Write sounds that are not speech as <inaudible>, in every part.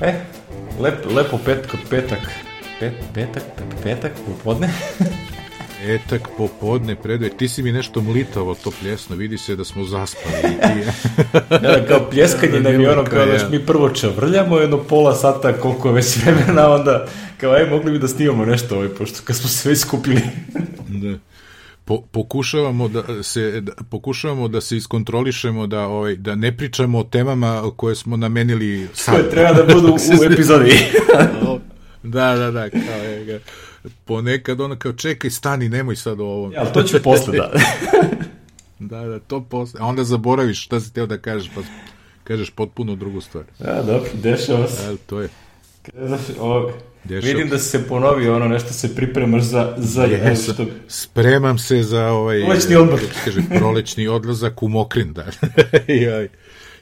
E, lep, lepo petak, petak, pet, petak, petak, popodne. <laughs> Etak popodne predve. Ti si mi nešto mlitavo to pljesno, vidi se da smo zaspali. <laughs> Ja, kao pljeskanje nam je ono kao da mi prvo čavrljamo jedno pola sata koliko je već vremena, onda kao aj mogli bi da snimamo nešto ovaj, pošto kad smo se već skupili. da. Po, pokušavamo da se da, pokušavamo da se iskontrolišemo da ovaj da ne pričamo o temama koje smo namenili sad. Koje treba da budu u <laughs> epizodi. <laughs> da, da, da, kao je, ponekad ono kao čekaj, stani, nemoj sad o ovom. Ja, to ću posle, da. <laughs> da, da, to posle. A onda zaboraviš šta si teo da kažeš, pa kažeš potpuno drugu stvar. Ja, dobro, dešava se. Ja, to je. Ovo, Dešava. Vidim da se ponovi ono nešto se pripremaš za za yes, što spremam se za ovaj prolećni odmor. Kaže prolećni odlazak u Mokrin da. <laughs> I,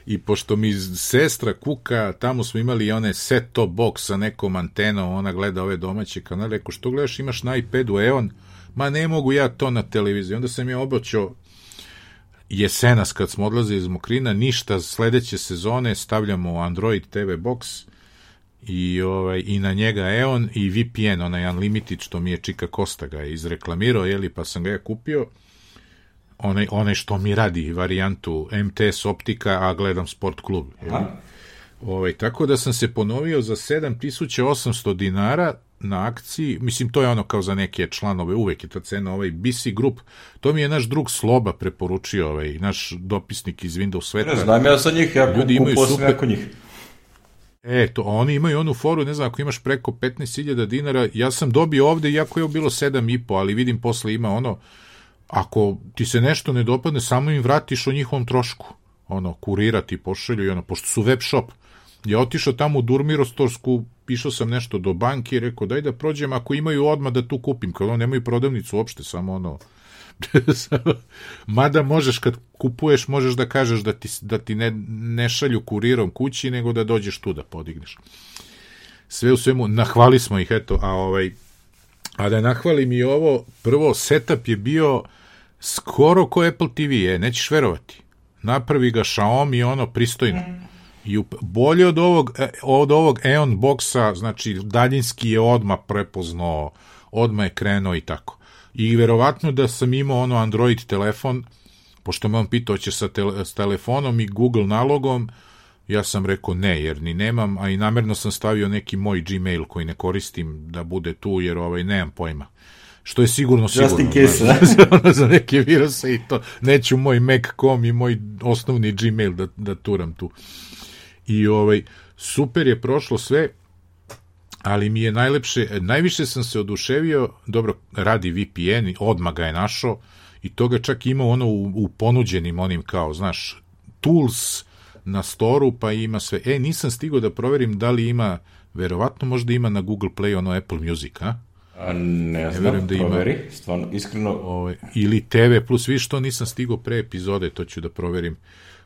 I pošto mi sestra kuka, tamo smo imali one set top box sa nekom antenom, ona gleda ove domaće kanale, rekao što gledaš imaš na iPadu Eon, ma ne mogu ja to na televiziji. Onda sam ja obaćao jesenas kad smo odlazili iz Mokrina, ništa, sledeće sezone stavljamo Android TV box i, ovaj, i na njega EON i VPN, onaj Unlimited, što mi je Čika Kosta ga izreklamirao, jeli, pa sam ga ja kupio, onaj, onaj što mi radi varijantu MTS optika, a gledam sport klub. Jeli? Ovaj, tako da sam se ponovio za 7800 dinara na akciji, mislim to je ono kao za neke članove, uvek je ta cena, ovaj BC Group, to mi je naš drug Sloba preporučio, ovaj, naš dopisnik iz Windows sveta. Ne znam ja sa njih, ja Ljudi imaju super, njih. E, to, oni imaju onu foru, ne znam, ako imaš preko 15.000 dinara, ja sam dobio ovde, iako je bilo 7,5, ali vidim posle ima ono, ako ti se nešto ne dopadne, samo im vratiš o njihovom trošku. Ono, kurirati, pošalju i ono, pošto su web shop. Ja otišao tamo u Durmirostorsku, pišao sam nešto do banke rekao, daj da prođem, ako imaju odmah da tu kupim, kao ono, nemaju prodavnicu uopšte, samo ono, <laughs> Mada možeš kad kupuješ, možeš da kažeš da ti, da ti ne, ne šalju kurirom kući, nego da dođeš tu da podigneš. Sve u svemu, nahvali smo ih, eto, a ovaj, a da nahvalim i ovo, prvo, setup je bio skoro ko Apple TV je, nećeš verovati. Napravi ga Xiaomi ono pristojno. I bolje od ovog, e, od ovog Eon boxa, znači daljinski je odma prepoznao, odma je krenuo i tako. I verovatno da sam imao ono Android telefon, pošto me on pitao će sa, tele, s telefonom i Google nalogom, ja sam rekao ne, jer ni nemam, a i namerno sam stavio neki moj Gmail koji ne koristim da bude tu, jer ovaj, nemam pojma. Što je sigurno sigurno. Just in case, znaš, <laughs> za, za neke viruse i to. Neću moj Mac.com i moj osnovni Gmail da, da turam tu. I ovaj, super je prošlo sve, ali mi je najlepše, najviše sam se oduševio, dobro, radi VPN, odmah ga je našao, i toga čak ima ono u, u ponuđenim onim kao, znaš, tools na storu, pa ima sve. E, nisam stigao da proverim da li ima, verovatno možda ima na Google Play ono Apple Music, a? A ne znam, ne da ima, proveri, stvarno, iskreno. Ove, ovaj, ili TV plus, viš što nisam stigao pre epizode, to ću da proverim.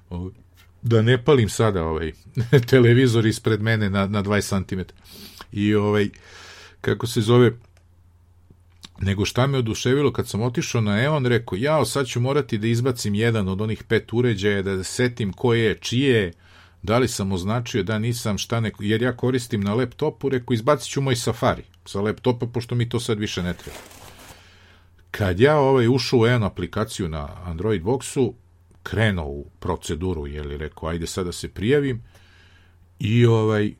Ove, ovaj, da ne palim sada ovaj <laughs> televizor ispred mene na, na 20 cm. I ovaj, kako se zove, nego šta me oduševilo kad sam otišao na Eon, rekao, jao, sad ću morati da izbacim jedan od onih pet uređaja, da setim ko je, čije, da li sam označio, da nisam, šta neko, jer ja koristim na laptopu, rekao, izbacit ću moj Safari sa laptopa, pošto mi to sad više ne treba. Kad ja ovaj ušao u Eon aplikaciju na Android Boxu, krenuo u proceduru, je li rekao, ajde sad da se prijavim, i ovaj,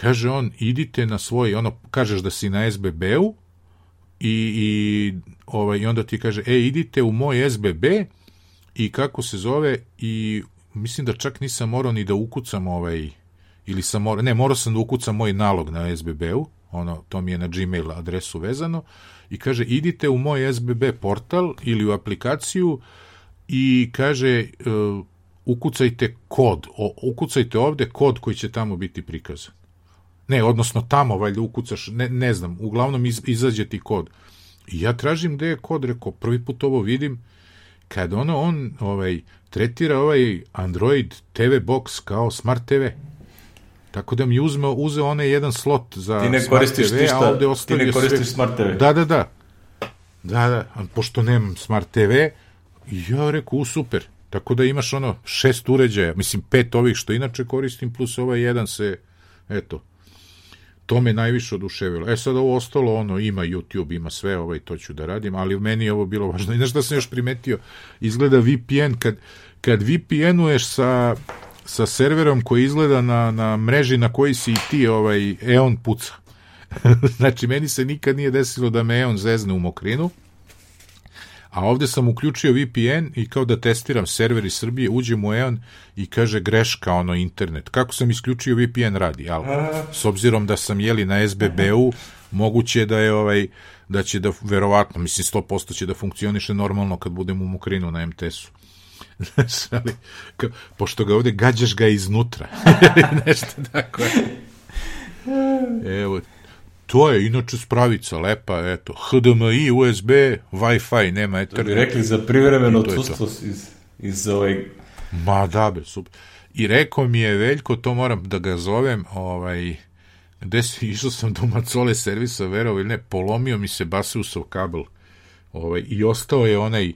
kaže on, idite na svoj, ono, kažeš da si na SBB-u i, i, ovaj, i onda ti kaže, e, idite u moj SBB i kako se zove i mislim da čak nisam morao ni da ukucam ovaj, ili sam morao, ne, morao sam da ukucam moj nalog na SBB-u, ono, to mi je na Gmail adresu vezano, i kaže, idite u moj SBB portal ili u aplikaciju i kaže, uh, ukucajte kod, o, ukucajte ovde kod koji će tamo biti prikazan. Ne, odnosno tamo valjda ukucaš, ne, ne znam, uglavnom iz, izađe ti kod. I ja tražim gde je kod, rekao, prvi put ovo vidim, kad ono, on ovaj, tretira ovaj Android TV box kao Smart TV. Tako da mi uzme, uze onaj jedan slot za ti ne Smart koristiš TV, a ovde ostavio Ti ne koristiš sve... Smart TV. Da, da, da. Da, da, pošto nemam Smart TV, ja rekao, u, super. Tako da imaš ono šest uređaja, mislim pet ovih što inače koristim, plus ovaj jedan se Eto, to me najviše oduševilo. E sad ovo ostalo, ono, ima YouTube, ima sve, ovaj, to ću da radim, ali meni je ovo bilo važno. I znaš šta sam još primetio? Izgleda VPN, kad, kad VPN-uješ sa, sa serverom koji izgleda na, na mreži na koji si i ti, ovaj, EON puca. <laughs> znači, meni se nikad nije desilo da me EON zezne u mokrinu, a ovde sam uključio VPN i kao da testiram server iz Srbije, uđem u EON i kaže greška, ono, internet. Kako sam isključio VPN radi, ali s obzirom da sam jeli na SBB-u, moguće da je ovaj, da će da, verovatno, mislim 100% će da funkcioniše normalno kad budem u Mokrinu na MTS-u. <laughs> Ali, ka, pošto ga ovde gađaš ga iznutra. <laughs> Nešto tako. <laughs> Evo, To je inače spravica, lepa, eto, HDMI, USB, Wi-Fi, nema Ethernet. To bi rekli za privremeno odsustvo iz, iz ovaj... Ma da, be, super. I rekao mi je Veljko, to moram da ga zovem, ovaj, gde si, <laughs> išao sam do Macole servisa, verovo ili ne, polomio mi se Baseusov kabel, ovaj, i ostao je onaj,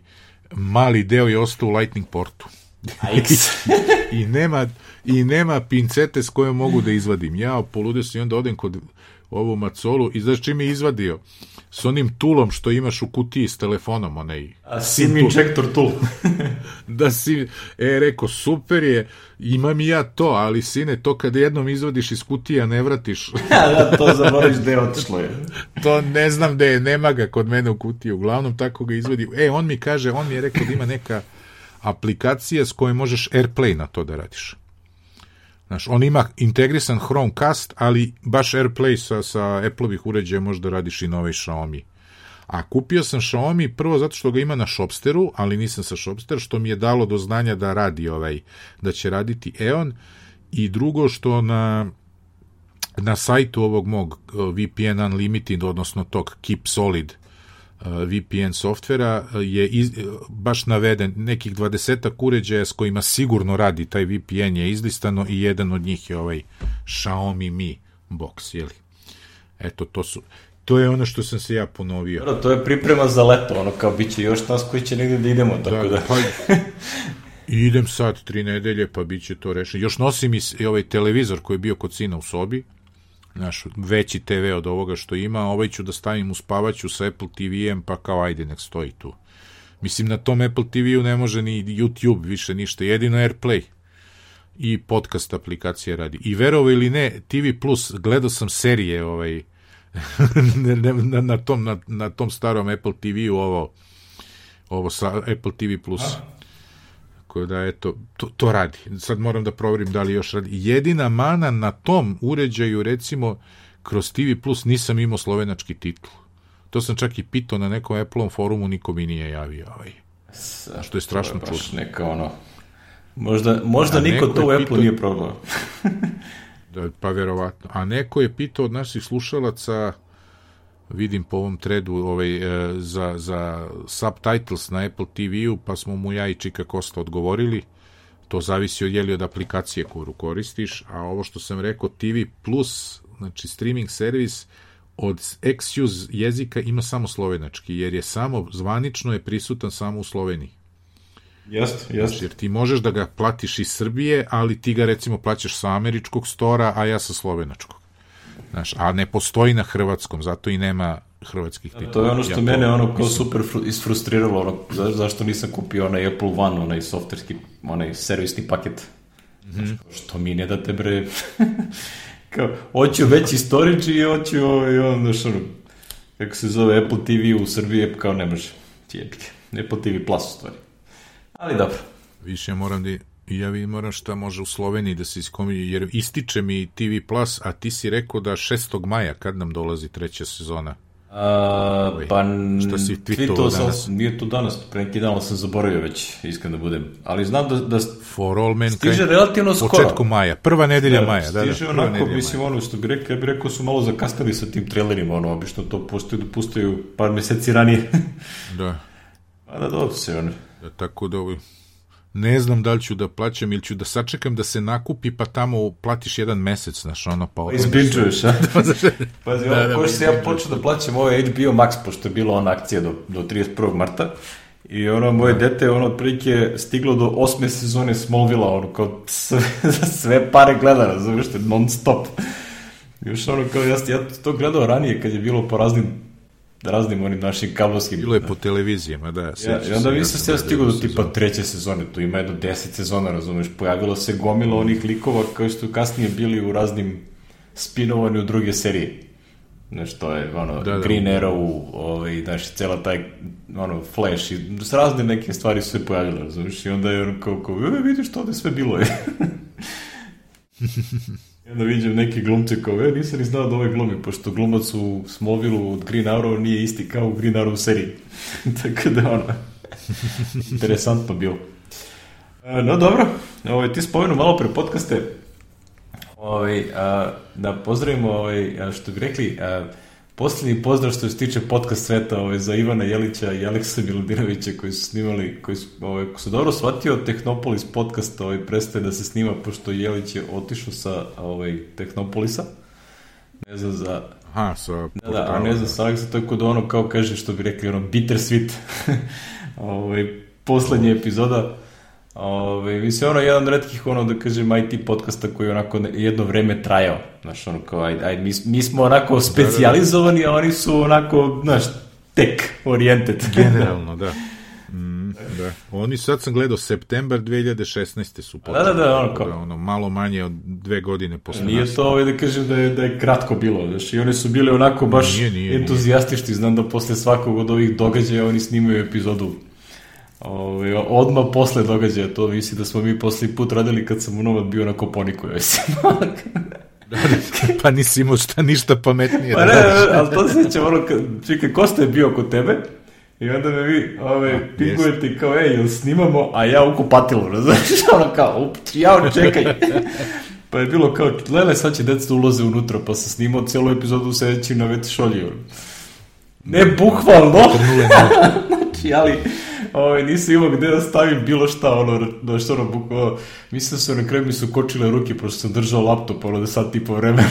mali deo je ostao u Lightning portu. <laughs> I, nema, I nema pincete s kojom mogu da izvadim. Ja polude sam i onda odem kod ovu macolu i znaš čim je izvadio? S onim tulom što imaš u kutiji s telefonom, onaj... A sim injektor tul. <laughs> da si, e, rekao, super je, imam i ja to, ali sine, to kad jednom izvadiš iz kutija ne vratiš. <laughs> da, to zaboraviš gde je otišlo je. <laughs> to ne znam gde je, nema ga kod mene u kutiji, uglavnom tako ga izvadi. E, on mi kaže, on mi je rekao da ima neka aplikacija s kojoj možeš AirPlay na to da radiš. Znaš, on ima integrisan Chromecast, ali baš AirPlay sa, sa Apple-ovih uređaja možda radiš i na ovaj Xiaomi. A kupio sam Xiaomi prvo zato što ga ima na Shopsteru, ali nisam sa Shopster, što mi je dalo do znanja da radi ovaj, da će raditi EON, i drugo što na na sajtu ovog mog VPN Unlimited, odnosno tog Keep Solid VPN softvera je iz, baš naveden nekih 20 uređaja s kojima sigurno radi taj VPN je izlistano i jedan od njih je ovaj Xiaomi Mi box, jeli? Eto, to su to je ono što sam se ja ponovio. Dobro, to je priprema za leto, ono kao bit će još nas koji će negde da idemo, tako da... da. Pa, <laughs> idem sad tri nedelje, pa bit će to rešeno. Još nosim i ovaj televizor koji je bio kod sina u sobi, naš veći TV od ovoga što ima, ovaj ću da stavim u spavaću sa Apple TV-em, pa kao ajde nek stoji tu. Mislim, na tom Apple TV-u ne može ni YouTube više ništa, jedino AirPlay i podcast aplikacija radi. I verovo ili ne, TV Plus, gledao sam serije ovaj, <laughs> na, na, tom, na, na tom starom Apple TV-u ovo, ovo sa Apple TV Plus. A? Tako da, eto, to, to radi. Sad moram da proverim da li još radi. Jedina mana na tom uređaju, recimo, kroz TV Plus nisam imao slovenački titl. To sam čak i pitao na nekom Apple-om forumu, niko mi nije javio. Ovaj. Što je strašno čudno. neka ono... Možda, možda A niko to u Apple pitao... nije probao. da, pa verovatno. A neko je pitao od naših slušalaca vidim po ovom tredu ovaj, e, za, za subtitles na Apple TV-u, pa smo mu ja i Čika Kosta odgovorili. To zavisi od, jeli, od aplikacije koju koristiš, a ovo što sam rekao, TV Plus, znači streaming servis, od Excuse jezika ima samo slovenački, jer je samo, zvanično je prisutan samo u Sloveniji. Jeste, jeste. Znači, jer ti možeš da ga platiš iz Srbije, ali ti ga recimo plaćaš sa američkog stora, a ja sa slovenačkog. Znaš, a ne postoji na hrvatskom, zato i nema hrvatskih titula. To je ono što ja mene ono kao super isfrustriralo, ono, za, zašto nisam kupio onaj Apple One, onaj softverski, onaj servisni paket. Mm -hmm. što mi ne date bre... <laughs> kao, hoću veći storage i hoću ovaj, on, znaš, ono, kako se zove Apple TV u Srbiji, kao ne može. Tijepke. Apple TV Plus u stvari. Ali dobro. Više moram da I ja vidim moram šta može u Sloveniji da se iskominje, jer ističe mi TV Plus, a ti si rekao da 6. maja, kad nam dolazi treća sezona? Ove, pa šta si tweetovao danas? Sam, nije to danas, pre neki dan sam zaboravio već, iskreno da budem. Ali znam da, da For all men stiže relativno skoro. Početku maja, prva nedelja da, maja. Da, stiže da, onako, mislim, ono što bi rekao, ja bih rekao su malo zakastali sa tim trailerima, ono, obično to postoji da pustaju par meseci ranije. da. <laughs> Pa da, dobro se, ono. Da, tako da, ne znam da li ću da plaćam ili ću da sačekam da se nakupi pa tamo platiš jedan mesec, znaš, ono pa... Pa izbinčuješ, a? Pazi, da, da, ko se ja počeo da plaćam ovo HBO Max, pošto je bila ona akcija do, do 31. marta, I ono, moje dete, ono, otprilike stiglo do osme sezone Smallville-a, ono, kao sve, <laughs> sve pare gleda, razumiješ, non stop. Još ono, kao, ja, ja to gledao ranije kad je bilo po raznim raznim onim našim kablovskim... Bilo je po televizijama, da. Ja, I onda mislim se ja stigao do tipa treće sezone, tu ima jedno deset sezona, razumeš, pojavilo se gomila onih likova koji su kasnije bili u raznim spinovani u druge serije. Znaš, to je, ono, da, da, Green da. Arrow, ovaj, znaš, cela taj, ono, Flash, i s razne neke stvari su se pojavile, razumiješ, i onda je ono kao, kao, e, vidiš, to da sve bilo je. <laughs> Onda vidim neke glumce kao, e, nisam ni znao da ovaj glumi, pošto glumac u Smovilu od Green Arrow nije isti kao u Green Arrow seriji. <laughs> Tako da, ono, interesantno bilo. E, no, dobro, ovaj, ti spomenu malo pre podcaste, ovaj, a, da pozdravimo, ovaj, što bi rekli, a, Posljednji pozdrav što se tiče podcast sveta ovaj, za Ivana Jelića i Aleksa Milodinovića koji su snimali, koji su, ovaj, ko su dobro shvatio, Tehnopolis podcast ovaj, prestaje da se snima pošto Jelić je otišao sa ovaj, Tehnopolisa. Ne znam za... Aha, sa da, da, a ne znam sa Aleksa, tako da ono kao kaže što bi rekli, ono bittersweet. <laughs> ovaj, poslednja epizoda Ove, mislim, ono, jedan od redkih, ono, da kažem, IT podcasta koji je onako jedno vreme trajao. Znaš, ono, kao, aj, aj, mi, mi smo onako specializovani, a oni su onako, znaš, tech oriented. <laughs> Generalno, da. Mm, da. Oni sad sam gledao september 2016. su potrebno. Da, da, da, ono kao. Da, ono, malo manje od dve godine posle Nije nas. to ovaj da kažem da je, da je kratko bilo, znaš, i oni su bili onako baš nije, nije, entuzijastični, znam da posle svakog od ovih događaja oni snimaju epizodu Ove, ovaj, odmah posle događaja to visi da smo mi posle put radili kad sam u Nomad bio na Koponiku, ja mislim. Da, da, pa nisi imao šta ništa pametnije. Pa ne, da ali to se će ono, čekaj, Kosta je bio kod tebe i onda me vi ove, pingujete i kao, ej, jel snimamo, a ja u kupatilu, razumiješ, <laughs> ono kao, up, jao, čekaj. pa je bilo kao, lele, sad će deca ulaze unutra, pa sam snimao celu epizodu sedeći na veti šolji. Ne, bukvalno. <laughs> znači, ali ovaj, nisam imao gde da stavim bilo šta, ono, da što ono, bukvalo, mislim da se na kraju mi su kočile ruke, pošto sam držao laptop, ono, da sad tipo vremena.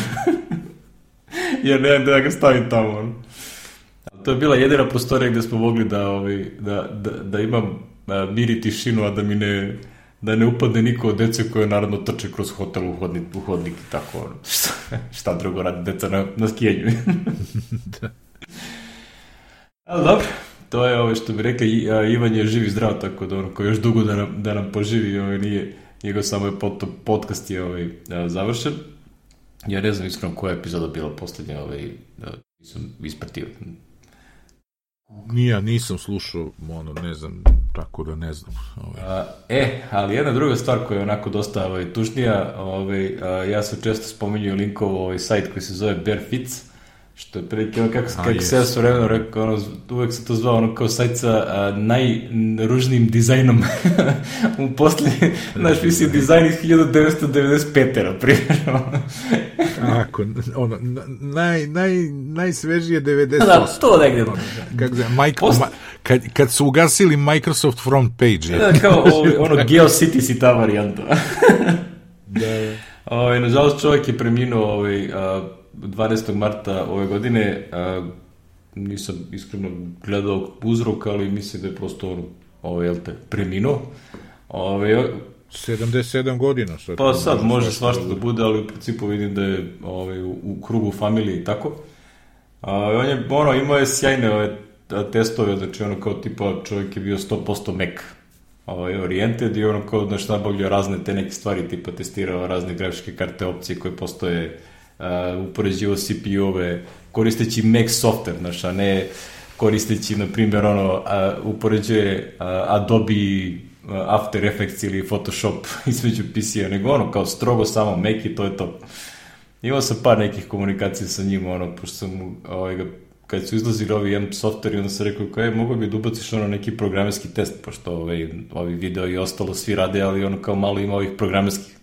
<laughs> Jer ne da ga stavim tamo, ono. To je bila jedina prostorija gde smo mogli da, ovaj, da, da, da imam mir i tišinu, a da mi ne, da ne upadne niko od dece koje naravno trče kroz hotel u hodnik, u hodnik i tako, ono. <laughs> Šta, šta drugo radi deca na, na skijenju. <laughs> da. Ali dobro, to je ovo što bi rekli, Ivan je živi zdrav, tako da ono, ko još dugo da nam, da nam poživi, ovaj, nije, njegov samo je pod, podcast je ovaj, završen. Ja ne znam iskreno koja epizoda bila poslednja, ovaj, da, nisam ispratio. Nija, nisam slušao, ono, ne znam, tako da ne znam. Ovaj. A, e, ali jedna druga stvar koja je onako dosta ovaj, tužnija, ovaj, a, ja sam često spominjao linkovo ovaj sajt koji se zove Barefits, Što je prilike, ono kako, A, kako se ja su vremeno rekao, ono, uvek se to zvao ono kao sajt sa a, najružnijim dizajnom <laughs> u posle, znaš, mislim, dizajn iz 1995. na primjer. <laughs> Ako, ono, naj, naj, najsvežije 98. Da, to negde. Ono, kako se, Mike, Post... ma, kad, kad su ugasili Microsoft front page. Da, kao <laughs> ono, GeoCities i ta varijanta. da. O, ovaj, nažalost, čovjek je preminuo ovaj, a, 12. marta ove godine, a, nisam iskreno gledao uzrok, ali mislim da je prosto ono, ovo, jel te, preminuo. Ove, 77 godina sad. Pa sad može svašta da bude, ali u principu vidim da je ovaj, u, u krugu familije i tako. A, on je, ono, imao je sjajne ove, testove, znači ono kao tipa čovjek je bio 100% Mac ovaj, oriented i ono kao znaš nabavljao razne te neke stvari, tipa testirao razne grafičke karte opcije koje postoje upoređivo CPU-ove, koristeći Mac software, znaš, a ne koristeći, na primjer, ono, uh, upoređuje uh, Adobe uh, After Effects ili Photoshop <laughs> između PC-a, nego ono, kao strogo samo Mac i to je to. Imao sam par nekih komunikacija sa njim, ono, pošto sam ovaj, kad su izlazili ovi M software i onda sam rekao, kao je, mogo bi da ubaciš ono neki programerski test, pošto ovaj, ovi video i ostalo svi rade, ali ono kao malo ima ovih programerskih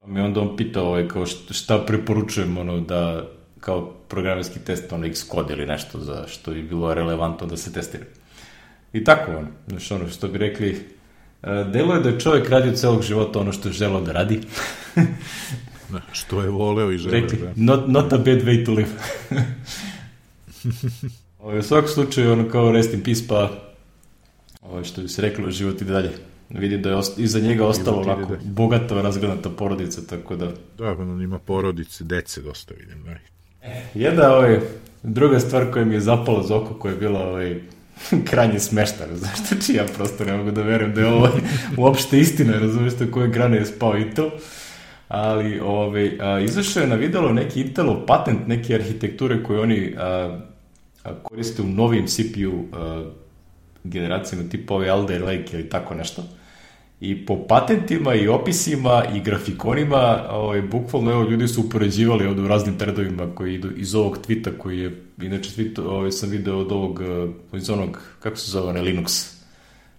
Pa mi onda on pitao ovaj, kao šta preporučujem ono, da kao programerski test ono Xcode ili nešto za što bi bilo relevantno da se testira. I tako ono, znaš ono što bi rekli, e, delo je da je čovjek radio celog života ono što je želao da radi. <laughs> Da, što je voleo i želeo. Rekli, da. not, not a bad way to live. Ovo, <laughs> ovaj, u svakom slučaju, ono kao rest in peace, pa Ovo što bi se reklo, život ide dalje. Vidi da je ost, iza njega ostalo ovako dalje. bogata, razgledata porodica, tako da... Da, on ima porodice, dece dosta vidim. Da. Jedna ovaj, druga stvar koja mi je zapala za oko, koja je bila ovaj, <laughs> krajnje smešta, znaš što či ja prosto ne mogu da verujem da je ovo <laughs> uopšte istina, razumiješ to koje grane je spao Intel, ali ovaj, a, izašao je na videlo neki Intelov patent neke arhitekture koje oni a, a, koriste u novim CPU a, generacijama tipa ovaj Alder Lake ili tako nešto. I po patentima i opisima i grafikonima, ovaj, bukvalno evo, ljudi su upoređivali ovde u raznim tredovima koji idu iz ovog tvita koji je, inače tweet ovaj, sam video od ovog, eh, iz onog, kako se zove, onaj Linux,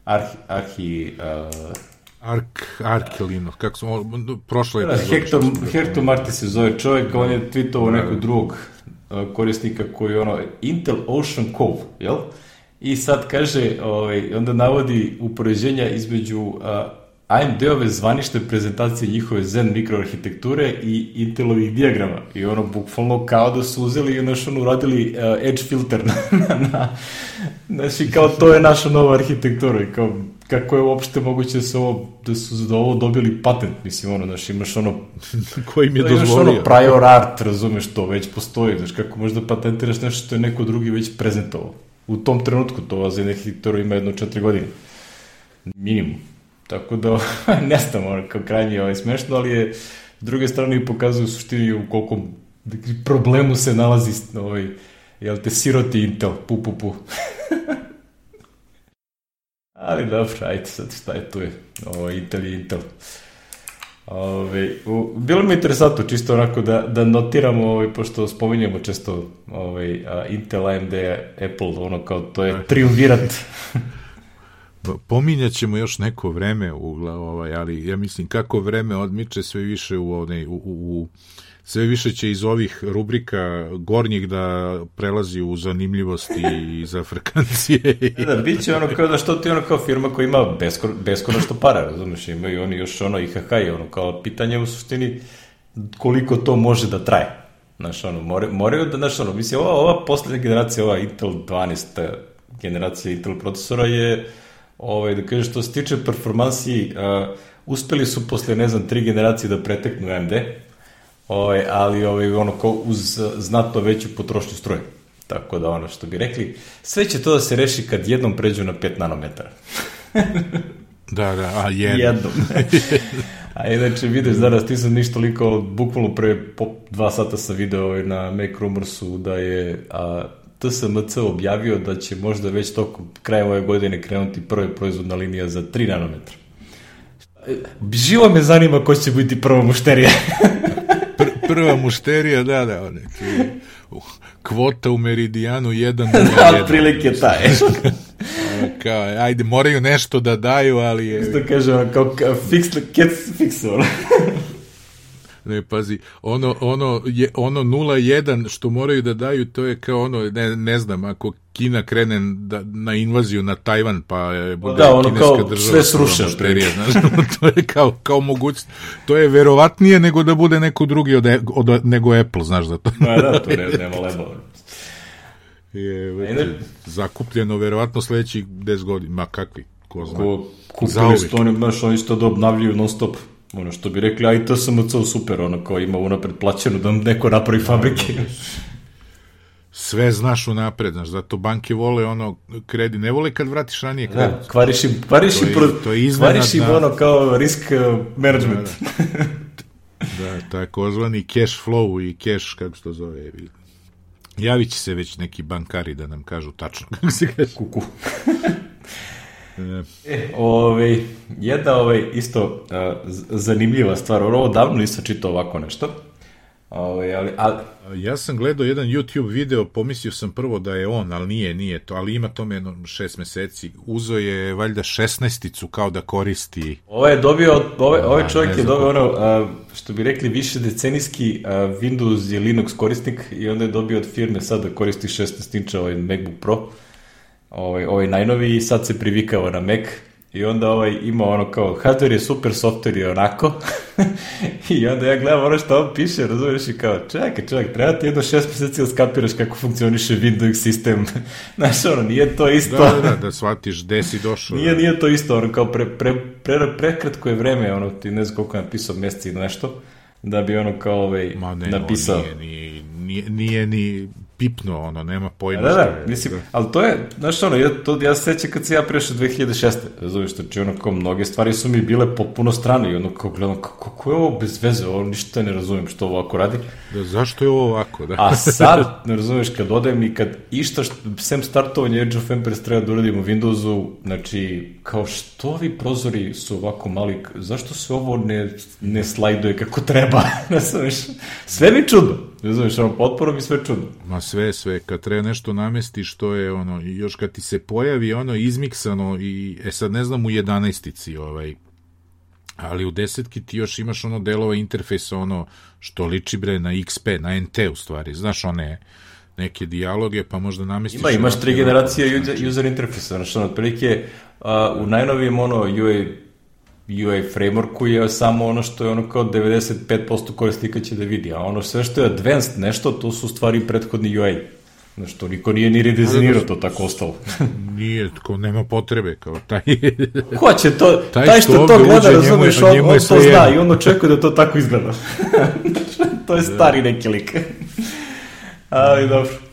Arhi, Arhi uh, Ark, Arkelino, kako smo, Da, epizode. Hector, Hector Marti se zove čovjek, on je tweetovao nekog drugog uh, korisnika koji je ono Intel Ocean Cove, jel? I sad kaže, ovaj, onda navodi upoređenja između uh, AMD-ove zvanične prezentacije njihove Zen mikroarhitekture i Intelovih dijagrama. I ono, bukvalno kao da su uzeli i znaš, ono, uradili uh, edge filter <laughs> na, na, na, znači, kao to je naša nova arhitektura i kao kako je uopšte moguće da, se ovo, da su za ovo dobili patent, mislim, ono, znaš, imaš ono, <laughs> koji mi je da <laughs> imaš dozvolio. ono prior art, razumeš to, već postoji, znaš, kako možda patentiraš nešto što je neko drugi već prezentovao. U tom trenutku to za arhitekturu ima jedno četiri godine. Minimum. Tako da, <laughs> ne znam, ono, kao krajnje ovaj, smešno, ali je s druge strane i pokazuje u suštini u koliko problemu se nalazi ovaj, jel te siroti Intel, pu pu pu. <laughs> Ali dobro, ajde sad šta je tu je. Ovo, Intel je Intel. Ove, u, bilo mi je interesantno čisto onako da, da notiramo, ovaj, pošto spominjamo često ovaj, a, Intel, AMD, Apple, ono kao to je triumvirat. <laughs> <laughs> Pominjat ćemo još neko vreme, u, ovaj, ali ja mislim kako vreme odmiče sve više u, onaj, u, u, u sve više će iz ovih rubrika gornjih da prelazi u zanimljivosti i za frkancije. da, bit će ono kao da što ti ono kao firma koja ima beskor, beskonačno para, razumeš, imaju oni još ono IHH i ono kao pitanje u suštini koliko to može da traje. Znaš, ono, more, moraju da, znaš, ono, mislim, ova, ova poslednja generacija, ova Intel 12 generacija Intel procesora je, ovaj, da kažeš, što se tiče performansi, uh, uspeli su posle, ne znam, tri generacije da preteknu AMD, ovaj, ali ovaj, ono, ko, uz znatno veću potrošnju struje. Tako da ono što bi rekli, sve će to da se reši kad jednom pređu na 5 nanometara. <laughs> da, da, a jednom. jednom. <laughs> a inače vidiš danas, ti sam ništa toliko, bukvalno pre po dva sata sam video ovaj, na Make Rumorsu da je a, TSMC objavio da će možda već tokom kraja ove godine krenuti prva proizvodna linija za 3 nanometra. Živo me zanima ko će biti prva mušterija. <laughs> Pr prva mušterija, da, da, one, kvota u meridijanu 1 da, <laughs> otprilike taj. <laughs> kao, ajde, moraju nešto da daju, ali je... Isto kažem, kao, kao fix, kec fixovala. Ne, pazi, ono, ono, je, ono 0-1 što moraju da daju, to je kao ono, ne, ne znam, ako Kina krene da, na invaziju na Tajvan, pa je bude da, ono kineska kao država. sve sruše. Znaš, to je kao, kao mogućnost. To je verovatnije nego da bude neko drugi od, od, nego Apple, znaš za to. Ma da, to ne, nema leba. Je, već, zakupljeno verovatno sledećih 10 godina, ma kakvi, ko zna. Ko, kupili su to, oni, znaš, oni što da obnavljaju non stop. Ono što bi rekli, aj TSMC super, ono kao ima unapred plaćeno da neko napravi fabrike. Sve znaš unapred, znaš, zato banke vole ono kredi, ne vole kad vratiš ranije kredit. Da, kvariš im, kvariš im, to je, to je kvariš im ono kao risk management. Da, da. da takozvani cash flow i cash, kako se to zove, javit će se već neki bankari da nam kažu tačno <laughs> kako se kaže. Kuku. E, ove, jedna ove, isto a, zanimljiva stvar, ovo davno nisam čitao ovako nešto, ove, ali, ali... Ja sam gledao jedan YouTube video, pomislio sam prvo da je on, ali nije, nije to, ali ima tome jedno šest meseci. Uzo je valjda šestnesticu kao da koristi... Ovo je dobio, ove, ovaj čovjek je dobio ono, a, što bi rekli, više decenijski a, Windows i Linux korisnik i onda je dobio od firme sad da koristi 16 inča ovaj MacBook Pro ovaj, ovaj najnoviji i sad se privikao na Mac I onda ovaj, ima ono kao, hardware je super, software je onako. <laughs> I onda ja gledam ono što on piše, razumiješ i kao, čekaj, čekaj, treba ti jedno šest meseci da skapiraš kako funkcioniše Windows sistem. <laughs> Znaš, ono, nije to isto. Da, da, da, da shvatiš gde si došao. nije, nije to isto, ono, kao pre, pre, pre, prekratko je vreme, ono, ti ne znam koliko je napisao mjeseci ili nešto, da bi ono kao ovaj, Ma ne, napisao. Nije, nije, nije, nije ni pipno, ono, nema pojma. Da, da, mislim, ali to je, znaš ono, ja, to, ja se sećam kad se ja prešao 2006. Razumiješ, znači ono, kao mnoge stvari su mi bile potpuno strane i ono, kao gledam, kako, kako je ovo bez veze, ovo ništa ne razumijem što ovo ovako radi. Da, zašto je ovo ovako, da? A sad, ne razumiješ, kad odajem i kad išta, što, sem startovanja Age of Empires treba da uradim u Windowsu, znači, kao što ovi prozori su ovako mali, zašto se ovo ne, ne slajduje kako treba, <laughs> razumiješ, sve mi čudno. Razumeš, ono, potpuno mi sve čudno. Ma sve, sve, kad treba nešto namesti što je ono, još kad ti se pojavi ono izmiksano i, e sad ne znam u jedanaestici, ovaj, ali u desetki ti još imaš ono delova interfejsa, ono, što liči bre na XP, na NT u stvari, znaš one neke dijaloge, pa možda namestiš... Ima, imaš tri generacije user, user interfejsa, znaš, ono, otprilike, u najnovijem, ono, UI UI frameworku je samo ono što je ono kao 95% korisnika će da vidi, a ono sve što je advanced nešto, to su stvari prethodni UI. Znaš, to niko nije ni redizajnirao to tako ostalo. <laughs> nije, tko nema potrebe, kao taj... <laughs> Ko će to, <laughs> taj, taj što, što to gleda, razumeš, on, on to zna i on očekuje da to tako izgleda. to je stari neki lik. Ali dobro.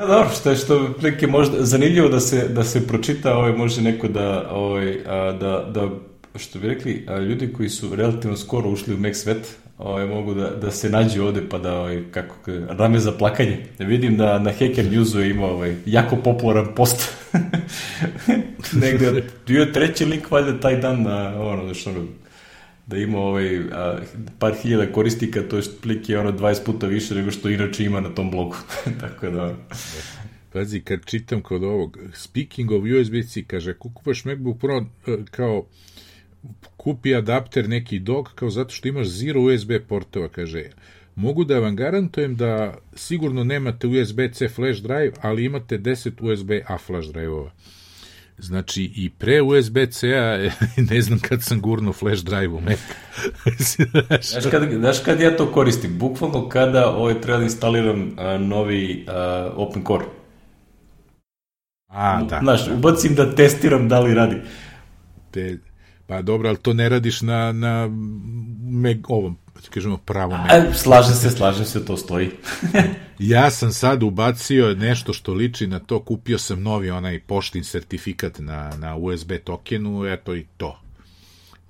Da, dobro, što je što plike možda zanimljivo da se, da se pročita, ovaj, može neko da, ovaj, a, da, da što bi rekli, a, ljudi koji su relativno skoro ušli u Mac svet, ovaj, mogu da, da se nađu ovde pa da, ovaj, kako, rame za plakanje. Da vidim da na Hacker Newsu je imao ovaj, jako popularan post. <laughs> Negde, <laughs> bio je treći link valjda taj dan na, ono, da što da ima ovaj, a, par hiljada korisnika, to je plik je ono 20 puta više nego što inače ima na tom blogu. <laughs> Tako da... Pazi, kad čitam kod ovog, speaking of USB-C, kaže, kupaš MacBook Pro e, kao kupi adapter neki dok, kao zato što imaš zero USB portova, kaže, mogu da vam garantujem da sigurno nemate USB-C flash drive, ali imate 10 USB-A flash drive-ova. Znači, i pre USB-C-a, <laughs> ne znam kad sam gurno flash drive u Mac. <laughs> znaš, kad, znaš kad ja to koristim? Bukvalno kada ovaj, treba da instaliram uh, novi uh, Open Core. A, da. Znaš, da. ubacim da testiram da li radi. Te, pa dobro, ali to ne radiš na, na meg, ovom, kažemo, pravo. A, slažem se, slažem se, to stoji. <laughs> ja sam sad ubacio nešto što liči na to, kupio sam novi onaj poštin sertifikat na, na USB tokenu, eto i to.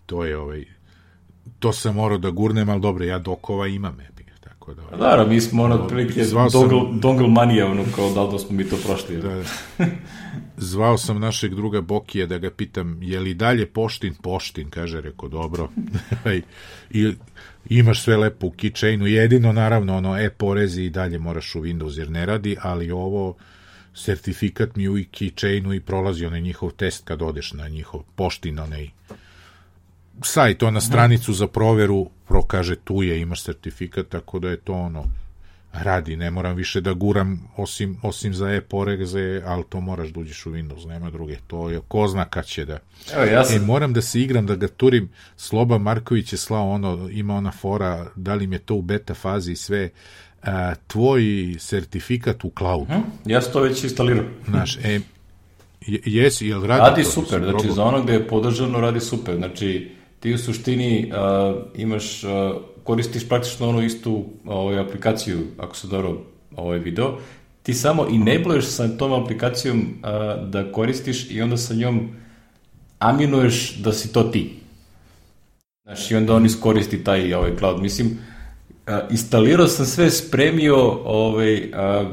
To je ovaj, to sam morao da gurnem, ali dobro, ja dokova imam. Tako da, da, mi smo ono otprilike dongle, sam... dongle manija, ono kao da li da smo mi to prošli. Da, da. Zvao sam našeg druga Bokija da ga pitam, je li dalje poštin? Poštin, kaže, reko, dobro. <laughs> I imaš sve lepo u keychainu, jedino naravno ono e-porezi i dalje moraš u Windows jer ne radi, ali ovo sertifikat mi u keychainu i prolazi onaj njihov test kad odeš na njihov poštin, onaj sajt, ona stranicu za proveru, prokaže tu je, imaš sertifikat, tako da je to ono, radi, ne moram više da guram osim, osim za e-poreze, ali to moraš da uđeš u Windows, nema druge, to je, ko zna kad će da... Evo, ja sam... E, moram da se igram, da ga turim, Sloba Marković je slao ono, ima ona fora, da li mi je to u beta fazi i sve, a, tvoj sertifikat u cloudu. Hm? Ja sam to već instalirao. Znaš, e, jesi, jel radi, radi to? super, znači probao? za ono gde je podržano radi super, znači ti u suštini uh, imaš uh, koristiš praktično onu istu ovaj, aplikaciju, ako se dobro ovaj video, ti samo enabluješ sa tom aplikacijom a, da koristiš i onda sa njom aminuješ da si to ti. Znaš, i onda on iskoristi taj ovaj cloud. Mislim, a, instalirao sam sve, spremio ovaj, a,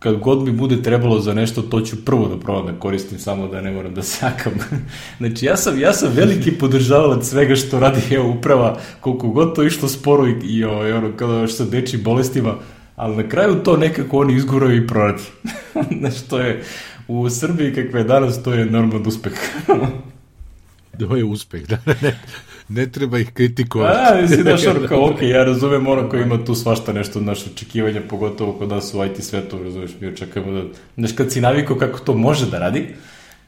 kad god mi bude trebalo za nešto, to ću prvo da probam da koristim, samo da ne moram da sakam. <laughs> znači, ja sam, ja sam veliki podržavalac svega što radi evo uprava, koliko god to išlo sporo i, i ovaj, ono, još sa dečim bolestima, ali na kraju to nekako oni izguraju i proradi. <laughs> znači, to je u Srbiji kakve je danas, to je normalan uspeh. <laughs> to je uspeh, da, ne, ne treba ih kritikovati. A, mislim <laughs> da što kao, ok, ja razumem ono koji ima tu svašta nešto od naše očekivanja, pogotovo kod nas u IT svetu, razumeš, mi očekujemo da, znaš, kad si navikao kako to može da radi,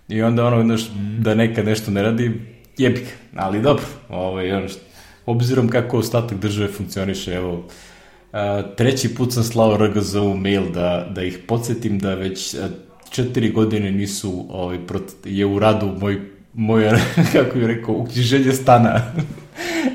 I onda ono, znaš, da nekad nešto ne radi, jebik. Ali dobro, ovaj, ono, što- obzirom kako ostatak države funkcioniše, evo, a, treći put sam slao RGZ-u mail da, da ih podsjetim da već a, četiri godine nisu, ovaj, prot, je u radu moj, moja, <laughs> kako bih rekao, uknjiženje stana. <laughs>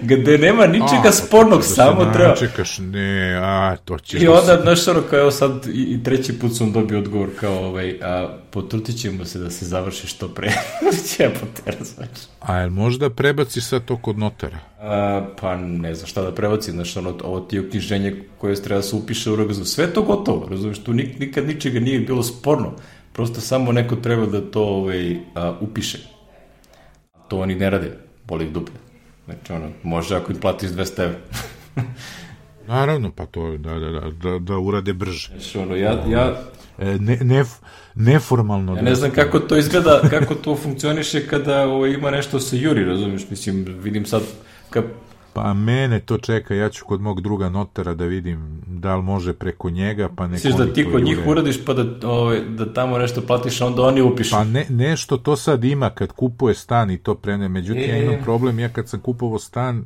Gde nema ničega A, spornog, da samo treba... Čekaš, ne, a, to ćeš I da onda, se- znaš, ono, kao evo sad, i, i treći put sam dobio odgovor kao, ovaj, a, potrutit ćemo se da se završi što pre. <laughs> Jebote, razumeš. A jel možda prebaci sad to kod notara? A, pa ne znam šta da prebacim, znaš, ono, ovo ti je uknjiženje koje treba da se upiše u RGZ. Sve to gotovo, razumeš, tu nik, nikad ničega nije bilo sporno. Prosto samo neko treba da to ovaj, a, upiše. To oni ne rade, boli ih dupe. Znači, ono, može ako im platiš 200 evra. <laughs> Naravno, pa to da, da, da, da, da urade brže. Znači, ono, ja, ja, E, ne, ne, neformalno. Ja ne znam kako to izgleda, kako to funkcioniše kada ovaj, ima nešto se juri, razumiješ, mislim, vidim sad, ka, Pa mene to čeka, ja ću kod mog druga notara da vidim da li može preko njega, pa nek misliš da ti kod njih uradiš pa da, ovaj, da tamo nešto platiš, onda oni upišu. Pa ne, nešto to sad ima kad kupuje stan i to prene. Međutim, ja E. imam problem, ja kad sam kupovao stan,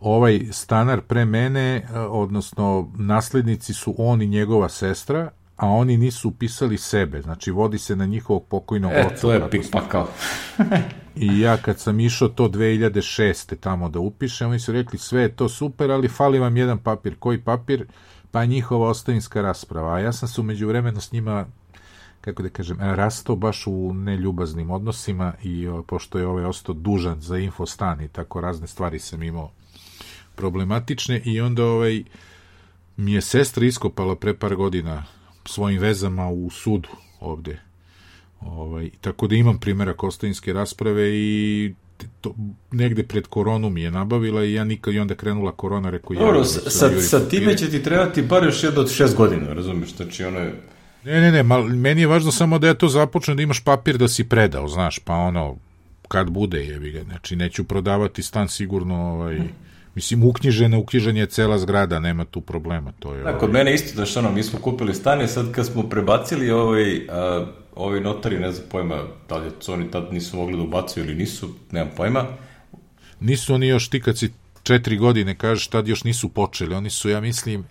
ovaj stanar pre mene, odnosno naslednici su on i njegova sestra, a oni nisu upisali sebe, znači vodi se na njihovog pokojnog e, oca. to je kako pik se- pakao. I ja kad sam išao to 2006. tamo da upišem, oni su rekli sve je to super, ali fali vam jedan papir. Koji papir? Pa njihova ostavinska rasprava. A ja sam se umeđu vremenu s njima kako da kažem, rastao baš u neljubaznim odnosima i pošto je ovaj ostao dužan za infostan i tako razne stvari sam imao problematične i onda ovaj mi je sestra iskopala pre par godina svojim vezama u sudu ovde. Ovaj, tako da imam primjerak ostavinske rasprave i to, negde pred koronu mi je nabavila i ja nikad i onda krenula korona, rekao ja... Dobro, sa, sa, sa time će ti trebati bar još jedno od šest godina, razumiješ, znači ono je... Ne, ne, ne, mal, meni je važno samo da ja to započnem da imaš papir da si predao, znaš, pa ono, kad bude, jebi ga, znači neću prodavati stan sigurno, ovaj, mislim, uknjižena, uknjižen je cela zgrada, nema tu problema, to je... Da, ovaj, kod mene isto, da što ono, mi smo kupili stan i sad kad smo prebacili ovaj, a, ovi notari, ne znam pojma, da li su oni tad nisu mogli da ubacuju ili nisu, nemam pojma, nisu oni još ti kad si četiri godine, kažeš, tad još nisu počeli, oni su, ja mislim,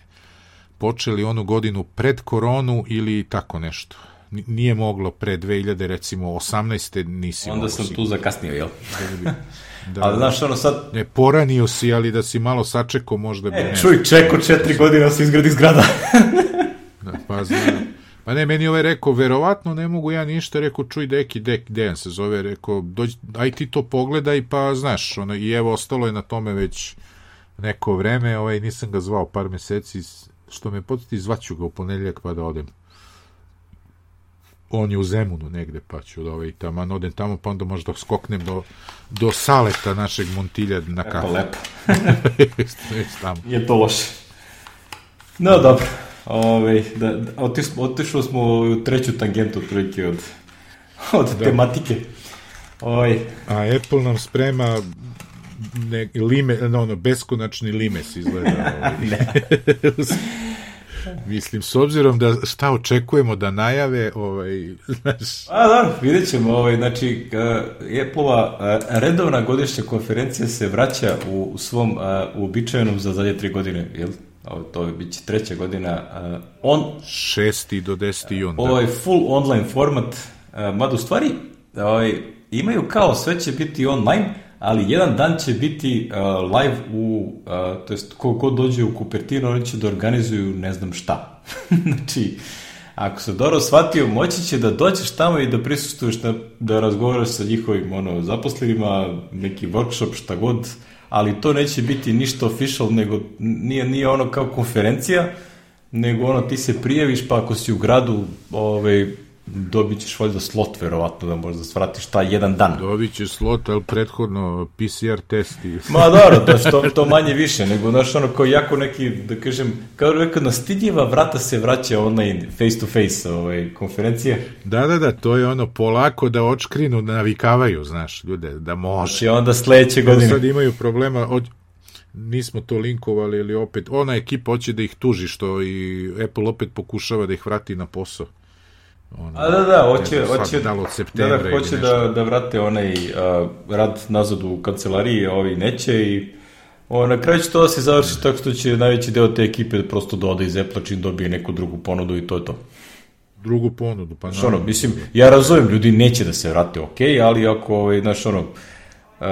počeli onu godinu pred koronu ili tako nešto. Nije moglo pre 2000, recimo, 18. nisi onda mogao sam sigurno. tu zakasnio, jel? <laughs> Da, Ali znaš, ono sad, Ne, poranio si, ali da si malo sačekao, možda bi... e, ne, čuj, čeko četiri godine se izgradi zgrada. <laughs> Da, pa znam. Pa ne, meni ovaj rekao, verovatno ne mogu ja ništa, rekao, čuj, deki, dek, Dejan se zove, rekao, dođi, aj ti to pogledaj, pa znaš, ono, i evo, ostalo je na tome već neko vreme, ovaj, nisam ga zvao par meseci, što me podsjeti, zvaću ga u ponedeljak pa da odem. On je u Zemunu negde, pa ću da ovaj, taman odem tamo, pa onda možda skoknem do, do saleta našeg Montilja na kafu. lepo. <laughs> Već tamo. Je to loše. No, dobro. Ove, da, da, otiš, otišli smo u treću tangentu otprilike od, od tematike. Oj, A Apple nam sprema ne, lime, no, ono, beskonačni limes izgleda. <laughs> Ovaj. <laughs> Mislim, s obzirom da šta očekujemo da najave, ovaj, <laughs> znaš, a dobro, vidjet ćemo. Ovaj, znači, uh, Apple-ova uh, redovna godišnja konferencija se vraća u, u svom uh, uobičajenom za zadnje tri godine, jel? Ovo, to je bit će treća godina. Uh, on, 6. do 10. jun. Da. ovaj full online format, uh, mada u stvari ovaj, imaju kao sve će biti online, ali jedan dan će biti uh, live u, uh, to jest ko dođe u Kupertinu, oni će da organizuju ne znam šta. <laughs> znači, ako se dobro shvatio, moći će da dođeš tamo i da prisustuješ, na, da razgovaraš sa njihovim ono, zaposlenima, neki workshop, šta god, ali to neće biti ništa official, nego nije, nije ono kao konferencija, nego ono ti se prijaviš pa ako si u gradu ovaj, dobit ćeš valjda slot verovatno da možda svratiš taj jedan dan. Dobit će slot, ali prethodno PCR test i... Ma dobro, to, je to, to manje više, nego znaš ono kao jako neki, da kažem, kao rekao, na stidljiva vrata se vraća online face to face ovaj, konferencija. Da, da, da, to je ono polako da očkrinu, da navikavaju, znaš, ljude, da može. Znači onda sledeće godine. sad imaju problema, od, nismo to linkovali, ali opet, ona ekipa hoće da ih tuži, što i Apple opet pokušava da ih vrati na posao. Ono, A da, da, hoće, hoće, da, od septembra da, da, hoće da, da vrate onaj uh, rad nazad u kancelariji, a ovi neće i o, na kraju će to da se završi tako što će najveći deo te ekipe prosto da ode iz Apple čim dobije neku drugu ponudu i to je to. Drugu ponudu, pa znaš, ono, mislim, ja razumem, ljudi neće da se vrate, ok, ali ako, ovaj, znaš, ono, uh,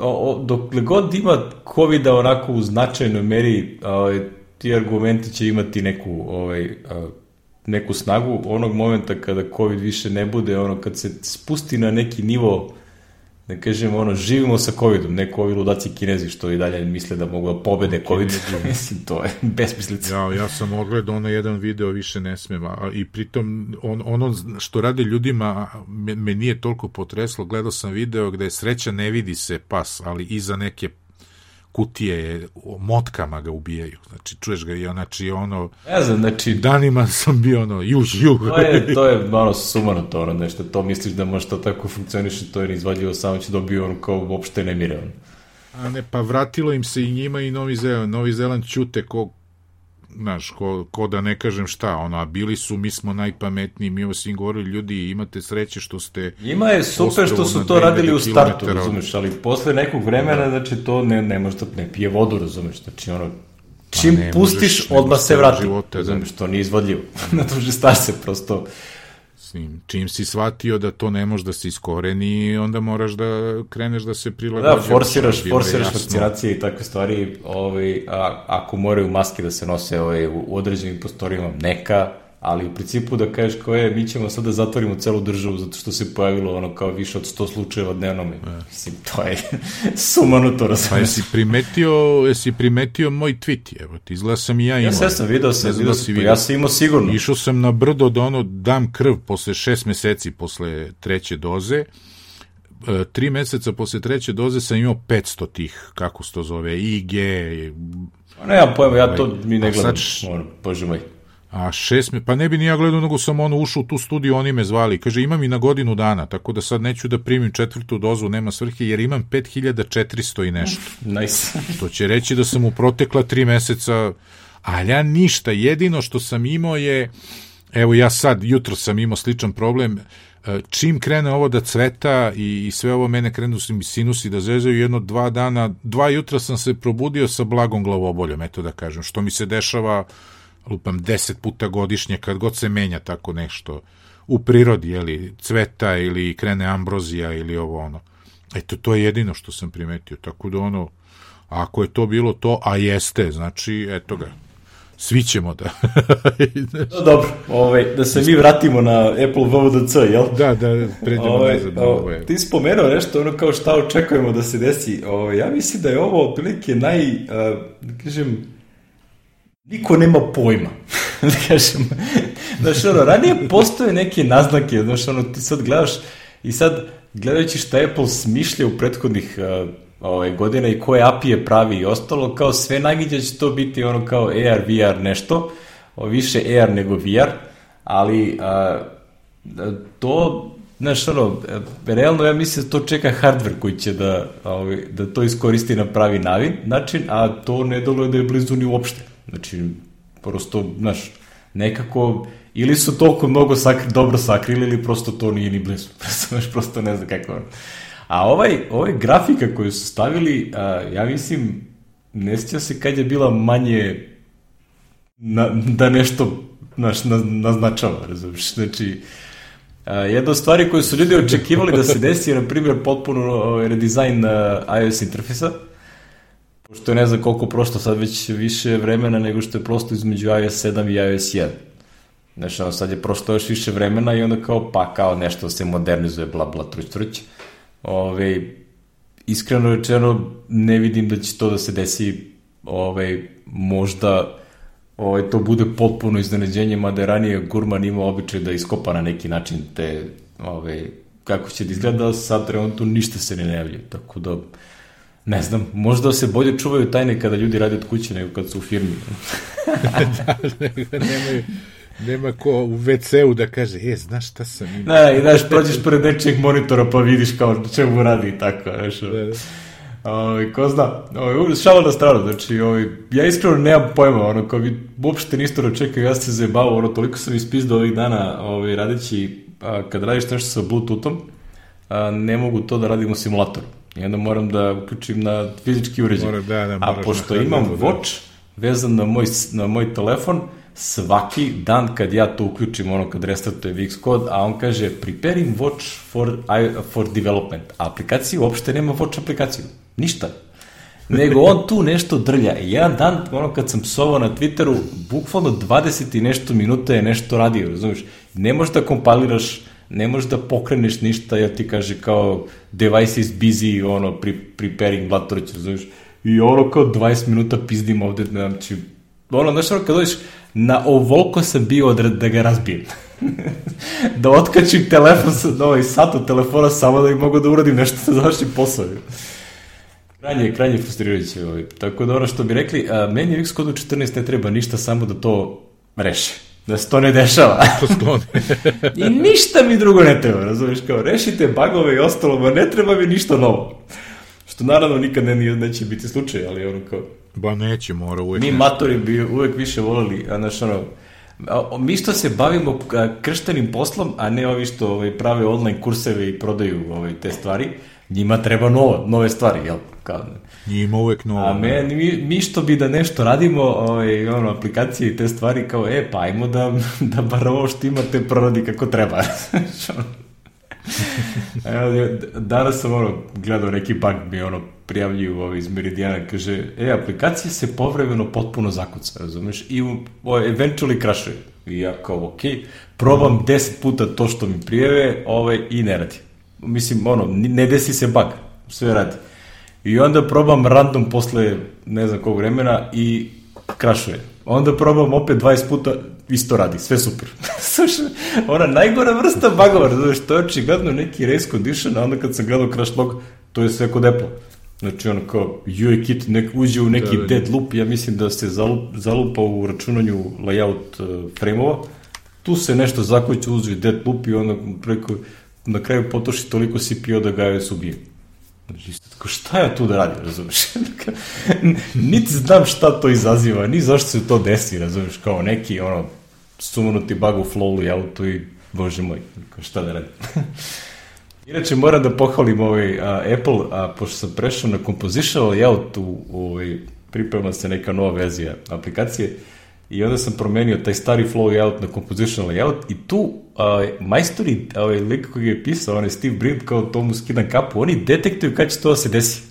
o, dokle god ima COVID-a onako u značajnoj meri, ovaj, ti argumenti će imati neku, ovaj, uh, neku snagu onog momenta kada COVID više ne bude, ono kad se spusti na neki nivo da kažem, ono, živimo sa COVID-om, ne ovi ludaci kinezi što i dalje misle da mogu da pobede COVID, <laughs> mislim, to je besmislica. Ja, ja sam ogledao ono jedan video, više ne smem, a, i pritom on, ono što rade ljudima, me, me nije toliko potreslo, gledao sam video gde sreća ne vidi se pas, ali iza neke kutije motkama ga ubijaju. Znači, čuješ ga i znači ono... Ne znam, znači... Danima sam bio ono, juž, juž. To je, to je malo sumano to, ono, nešto, to misliš da može to tako funkcioniše, to je neizvodljivo, samo će dobio ono kao uopšte nemire. Ono. A ne, pa vratilo im se i njima i Novi Zeland. Novi Zeland ćute ko znaš, ko, ko da ne kažem šta, ono, a bili su, mi smo najpametniji, mi ovo svim govorili, ljudi, imate sreće što ste... Ima je super što su to radili u startu, razumeš, ali posle nekog vremena, da. znači, to ne, ne može da ne pije vodu, razumeš, znači, ono, čim pa pustiš, možeš, odmah se vrati, živote, da. razumeš, to nije izvodljivo, <laughs> na to šta se, prosto Mislim, čim si shvatio da to ne može da se iskoreni, onda moraš da kreneš da se prilagođaš. Da, forsiraš, forsiraš vakcinacije i takve stvari, ovaj, a, ako moraju maske da se nose ovaj, u određenim prostorijama, neka, ali u principu da kažeš kao je, mi ćemo sad da zatvorimo celu državu zato što se pojavilo ono kao više od 100 slučajeva dnevno. E. Mislim, to je <laughs> sumano to razumeš. Pa jesi primetio, jesi primetio moj tweet, evo ti, izgleda sam i ja imao. Ja sam, sam video sam, video sam, ja sam imao sigurno. Išao sam na brdo da ono dam krv posle šest meseci posle treće doze, e, tri meseca posle treće doze sam imao 500 tih, kako se to zove, IG... Ne, ja pojma, ja to mi ne gledam, sad, bože moj. A šest pa ne bi ni ja gledao, nego sam ono ušao u tu studiju, oni me zvali. Kaže, imam i na godinu dana, tako da sad neću da primim četvrtu dozu, nema svrhe, jer imam 5400 i nešto. <laughs> Nice. <laughs> to će reći da sam u protekla tri meseca, ali ja ništa, jedino što sam imao je, evo ja sad, jutro sam imao sličan problem, e, čim krene ovo da cveta i, i sve ovo mene krenu mi sinusi da zezaju jedno dva dana, dva jutra sam se probudio sa blagom glavoboljom, eto da kažem, što mi se dešava lupam, deset puta godišnje, kad god se menja tako nešto u prirodi, jeli, cveta ili krene ambrozija ili ovo ono. Eto, to je jedino što sam primetio, tako da ono, ako je to bilo to, a jeste, znači, eto ga, svi ćemo da... <laughs> no, dobro, ovaj, da se mi vratimo na Apple VVDC, jel? Da, da, pređemo ovaj, nazad. Je. Ti spomenuo nešto, ono kao šta očekujemo da se desi. Ovaj, ja mislim da je ovo otprilike naj, uh, da kažem, niko nema pojma. <laughs> da kažem, znaš, ono, ranije postoje neke naznake, znaš, ono, ti sad gledaš i sad, gledajući šta Apple smišlja u prethodnih uh, ovaj, godina i koje API-je pravi i ostalo, kao sve najviđa će to biti ono kao AR, VR nešto, o, više AR nego VR, ali a, to, znaš, ono, realno ja mislim da to čeka hardware koji će da, ovaj, da to iskoristi na pravi način, a to ne doluje da je blizu ni uopšte. Znači, prosto, znaš, nekako, ili su toliko mnogo sakri, dobro sakrili, ili prosto to nije ni blizu. <laughs> Znaš, prosto ne znam kako. A ovaj, ovaj grafika koju su stavili, a, ja mislim, ne sjeća se kad je bila manje na, da nešto znaš, na, naznačava, razumiješ. Znači, a, jedna od stvari koje su ljudi očekivali da se desi je, na primjer, potpuno ovaj, redizajn iOS interfejsa, Pošto ne znam koliko prošlo sad već više vremena nego što je prosto između iOS 7 i iOS 1. Znači, ono, sad je prošlo još više vremena i onda kao, pa kao nešto se modernizuje, bla, bla, truć, truć. Ove, iskreno rečeno, ne vidim da će to da se desi ove, možda ove, to bude potpuno iznenađenje, mada je ranije Gurman imao običaj da iskopa na neki način te, ove, kako će da izgleda, sad trenutno ništa se ne najavlja, tako da Ne znam, možda se bolje čuvaju tajne kada ljudi rade od kuće nego kad su u firmi. <laughs> da, nemaju, nema ko u WC-u da kaže, e, znaš šta sam imao. Ne, i znaš, prođeš pored nečeg monitora pa vidiš kao čemu radi i tako, znaš. Da, da. Ovaj, ko zna, ovaj, šalo na stranu, znači, ovaj, ja iskreno nemam pojma, ono, kao vi uopšte niste ročekao, ja se zajebao, ono, toliko sam ispizdao ovih dana, ovaj, radeći, a, kad radiš nešto sa Bluetoothom, a, ne mogu to da radim u simulatoru. I onda moram da uključim na fizički uređaj. Mora, da, da, a pošto imam da. watch vezan na moj, na moj telefon, svaki dan kad ja to uključim, ono kad restartuje VX kod, a on kaže preparing watch for, for development. A aplikaciji uopšte nema watch aplikaciju. Ništa. Nego on tu nešto drlja. I jedan dan, ono kad sam psovao na Twitteru, bukvalno 20 i nešto minuta je nešto radio, razumiješ? Ne možeš da kompaliraš, ne možeš da pokreneš ništa, ja ti kaže kao device is busy, ono, pre, preparing Blatoreć, razumiješ? I ono kao 20 minuta pizdim ovde, znači, ono, znaš, ono, kad dođeš, na ovoliko sam bio da, da ga razbijem. <laughs> da otkačim telefon, sa, ovaj sat od telefona samo da ih mogu da uradim nešto da završim posao. Krajnje, krajnje frustrirajuće. Ovaj. Tako da ono što bi rekli, a, meni u Xcode 14 ne treba ništa, samo da to reše. Da se to ne dešava. To sklone. <laughs> I ništa mi drugo ne treba, razumiješ, kao rešite bagove i ostalo, ma ne treba mi ništa novo. Što naravno nikad ne, neće biti slučaj, ali ono kao... Ba neće, mora uvek. Mi matori bi uvek više volili, a znaš ono, mi što se bavimo krštenim poslom, a ne ovi što ovaj, prave online kurseve i prodaju ovaj, te stvari, njima treba novo, nove stvari, jel? Kao, njima uvek novo. A me, mi, mi što bi da nešto radimo, ovaj, ono, aplikacije i te stvari, kao, e, pa ajmo da, <laughs> da bar ovo što imate proradi kako treba. <laughs> Evo, danas sam ono, gledao neki bug mi ono prijavljuju ovaj iz Meridijana, kaže, e, aplikacija se povremeno potpuno zakuca, razumeš, i o, eventually crashuje. I ja kao, ok, probam mm. 10 puta to što mi prijeve ovaj, i ne radi. Mislim, ono, ne desi se bug, sve radi. I onda probam random posle ne znam kog vremena i krašuje. Onda probam opet 20 puta, isto radi, sve super. <laughs> Slušaj, ona najgora vrsta bugova, znaš, to je očigledno neki race condition, a onda kad sam gledao crash log, to je sve kod Apple. Znači, ono kao, UIKit nek, uđe u neki da, da, dead loop, ja mislim da se zalup, zalupa u računanju layout uh, frame-ova, tu se nešto zakuće, uđe dead loop i onda preko, na kraju potoši toliko CPU da ga je subije. Znači, tako, šta ja tu da radim, razumeš? <laughs> niti znam šta to izaziva, ni zašto se to desi, razumeš, kao neki, ono, sumunuti bug u flow layoutu i, bože moj, šta da radim. <laughs> Inače, moram da pohvalim ovaj, a, Apple, a, pošto sam prešao na Composition layout, u, ovaj, priprema se neka nova verzija aplikacije, i onda sam promenio taj stari flow layout na composition layout i tu uh, majstori, ovaj lik koji je pisao, onaj Steve Brind kao tomu skidan kapu, oni detektuju kad će to da se desi.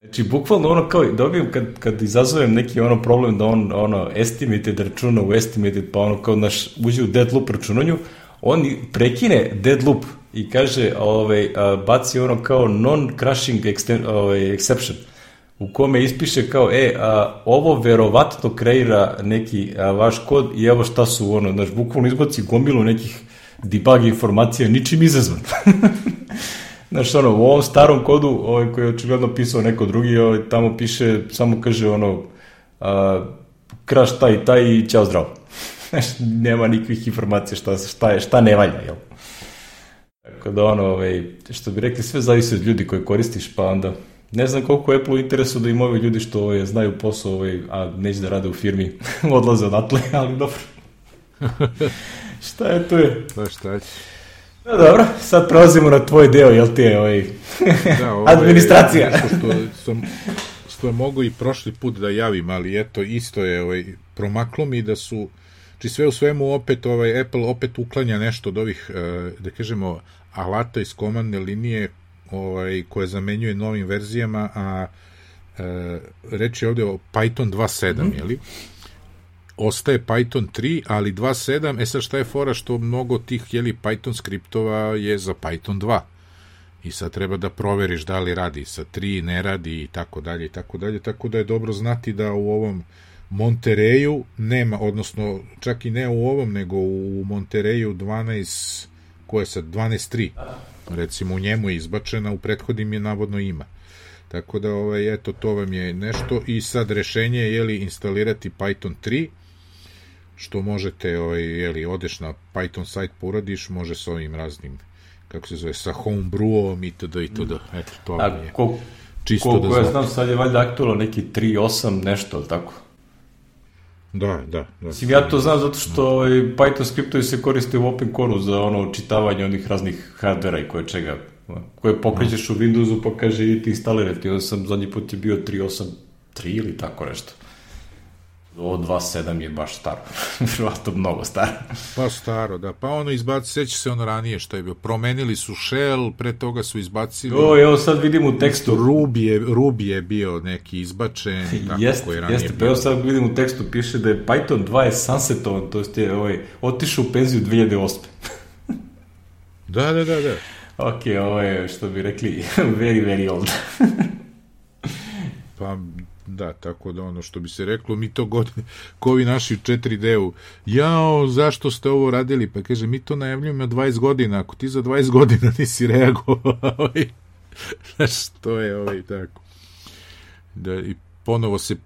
Znači, bukvalno ono kao, dobijem kad, kad izazovem neki ono problem da on ono estimated računa u estimated, pa ono kao naš uđe u dead loop računanju, on prekine dead loop i kaže, ovaj, baci ono kao non-crashing ovaj, exception u kome ispiše kao, e, a, ovo verovatno kreira neki a, vaš kod i evo šta su ono, znaš, bukvalno izbaci gomilu nekih debug informacija, ničim izazvan. <laughs> znaš, ono, u ovom starom kodu, ovaj, koji je očigledno pisao neko drugi, ovaj, tamo piše, samo kaže ono, a, kraš taj taj i ćao zdravo. <laughs> Znaš, nema nikakvih informacija šta, šta, je, šta ne valja, jel? Tako da ono, ovaj, što bi rekli, sve zavisi od ljudi koje koristiš, pa onda Ne znam koliko Apple interesu da im ovi ljudi što ovaj, znaju posao, ovaj, a neće da rade u firmi, <laughs> odlaze odatle, <laughs> ali dobro. <laughs> šta je, to je. Pa šta će. No, dobro, sad prelazimo na tvoj deo, jel ti je ovaj, da, ovaj administracija. što sam, što mogu i prošli put da javim, ali eto, isto je ovaj, promaklo mi da su Či znači sve u svemu opet ovaj Apple opet uklanja nešto od ovih eh, da kažemo alata iz komandne linije ovaj, koje zamenjuje novim verzijama, a e, reč je ovde o Python 2.7, mm. jeli? Ostaje Python 3, ali 2.7, e sad šta je fora što mnogo tih jeli, Python skriptova je za Python 2 i sad treba da proveriš da li radi sa 3, ne radi i tako dalje i tako dalje, tako da je dobro znati da u ovom Montereju nema, odnosno čak i ne u ovom, nego u Montereju 12, koje je sad, 12.3, recimo u njemu je izbačena, u prethodnim je navodno ima. Tako da, ovaj, eto, to vam je nešto i sad rešenje je, jeli, instalirati Python 3, što možete, ovaj, jeli, odeš na Python sajt, poradiš, može sa ovim raznim, kako se zove, sa homebrewom itd. itd. Eto, to vam je. Ko, Čisto Koliko da ja znam. znam, sad je valjda aktualno neki 3.8 nešto, ali tako? Da, da, da. Mislim, ja to znam zato što ovaj, Python skriptovi se koriste u Open Core-u za ono čitavanje onih raznih hardvera i koje čega koje pokrećeš u Windowsu pa kaže ti instalirati. Onda sam zadnji put je bio 3.8.3 ili tako nešto. Ovo 2.7 je baš staro. <laughs> Vjerojatno mnogo staro. Pa staro, da. Pa ono izbaci, seća se ono ranije što je bilo. Promenili su shell, pre toga su izbacili... O, evo sad vidim u tekstu. Ruby je, Ruby je bio neki izbačen <laughs> tako Jeste, koji je ranije jeste, pa bio. evo sad vidim u tekstu piše da je Python 2 je sunsetovan, to je ovaj, otišao u penziju 2008. <laughs> Da, da, da, da. ok, ovo je, što bi rekli, very, very old. Pa da, tako da ono što bi se reklo, mi to godine, <laughs> ko ovi naši u 4D-u, jao, zašto ste ovo radili? Pa kaže, mi to najavljujemo 20 godina, ako ti za 20 godina <laughs> nisi reagovao, <laughs> znaš, to je ovaj tako. Da, i ponovo se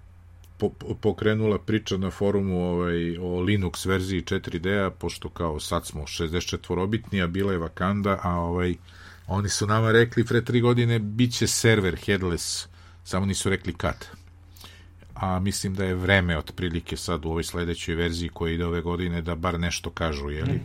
po, po- pokrenula priča na forumu ovaj, o Linux verziji 4D-a, pošto kao sad smo 64-bitni, a bila je vakanda, a ovaj, oni su nama rekli pre tri godine bit će server headless, samo nisu rekli kad. A mislim da je vreme otprilike sad u ovoj sledećoj verziji koja ide ove godine da bar nešto kažu, jeli?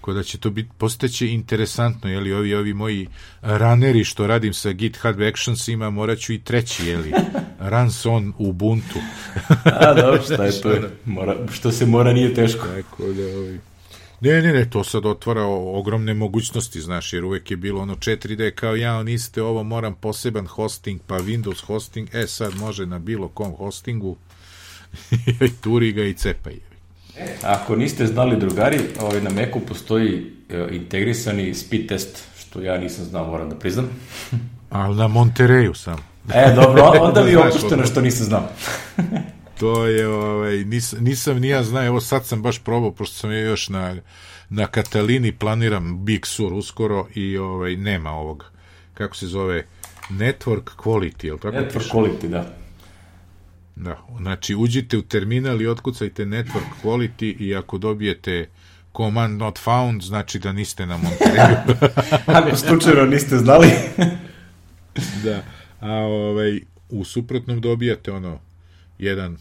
Ko da će to biti, postaće interesantno, jeli, ovi, ovi moji raneri što radim sa GitHub Actionsima, morat ću i treći, jeli, runs on Ubuntu. <laughs> A, dobro, šta je to? Mora, što se mora nije teško. Tako da, ovaj... Ne, ne, ne, to sad otvara ogromne mogućnosti, znaš, jer uvek je bilo ono 4D kao ja, niste ovo, moram poseban hosting, pa Windows hosting, e sad može na bilo kom hostingu, <laughs> turi ga i cepaj. Ako niste znali drugari, ovaj, na Macu postoji e, integrisani speed test, što ja nisam znao, moram da priznam. Ali na Montereju sam. E, dobro, onda mi je <laughs> opušteno što nisam znao. <laughs> To je, ovaj, nis, nisam ni ja znao, evo sad sam baš probao, pošto sam ja još na, na Katalini, planiram Big Sur uskoro i ovaj, nema ovog, kako se zove, Network Quality, jel tako? Network piše? quality, da. Da, znači uđite u terminal i otkucajte Network Quality i ako dobijete command not found, znači da niste na Montereju. <laughs> Ako slučajno niste znali. <laughs> da, a ovaj, u suprotnom dobijate ono, jedan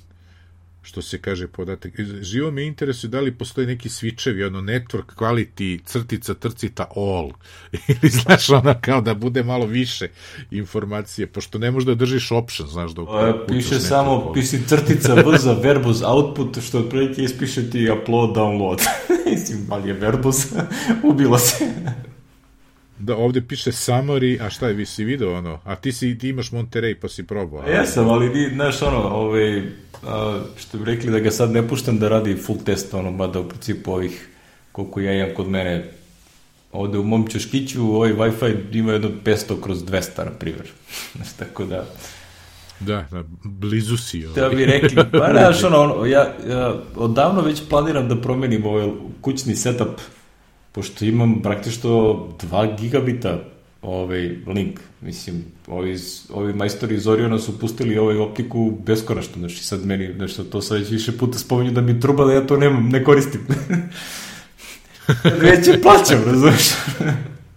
što se kaže podatak. Živo me interesuje da li postoji neki switchevi, ono network quality, crtica, trcita, all. <laughs> Ili znaš ono kao da bude malo više informacije, pošto ne možeš da držiš option, znaš dok E, ukucaš piše samo, quality. piše crtica V za verbose output, što otprilike ispiše ti upload, download. <laughs> Mislim, ali je verbose, <laughs> ubilo se. Da, ovde piše summary, a šta je, vi si video ono? A ti, si, ti imaš Monterey pa si probao. a? Jesam, ali ni, znaš, ono, ovaj, a, što bi rekli da ga sad ne puštam da radi full test, ono, mada u principu ovih, koliko ja imam kod mene, ovde u mom čoškiću, ovaj Wi-Fi ima jedno 500 kroz 200, na primjer. <laughs> Znaš, tako da, Da, da, blizu si. Ovaj. da bi rekli, <laughs> pa znaš, ono, ono ja, ja odavno već planiram da promenim ovaj kućni setup, pošto imam praktično 2 gigabita ovaj link. Mislim, ovi, ovi majstori iz Oriona su pustili ovaj optiku beskonačno, znači sad meni nešto to sad već više puta spominju da mi truba da ja to nemam, ne koristim. <laughs> već je plaćam, razumiješ?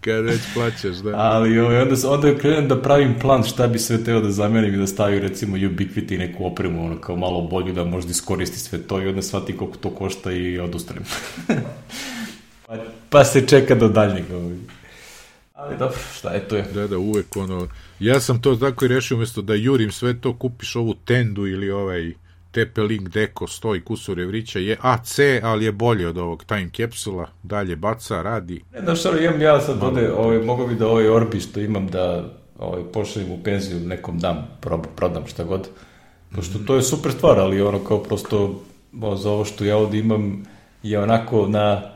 Kad već plaćaš, da. Ali ovaj, onda, onda krenem da pravim plan šta bi sve teo da zamenim i da stavim recimo Ubiquiti neku opremu, ono kao malo bolju da možda iskoristi sve to i onda shvati koliko to košta i odustanem. <laughs> pa, pa se čeka do daljnjeg. Ovaj. Ali dobro, šta je to je. Da, da, uvek ono... Ja sam to tako i rešio, umjesto da jurim sve to, kupiš ovu tendu ili ovaj TP-Link Deco, stoji kusur evrića, je AC, ali je bolje od ovog time capsula, dalje baca, radi. Ne da što imam ja sad ovde, ovaj, mogu bi da ovaj Orbi što imam da ovaj, pošaljem u penziju nekom dam, prob, prodam šta god. Pošto to je super stvar, ali ono kao prosto o, za ovo što ja ovde imam je onako na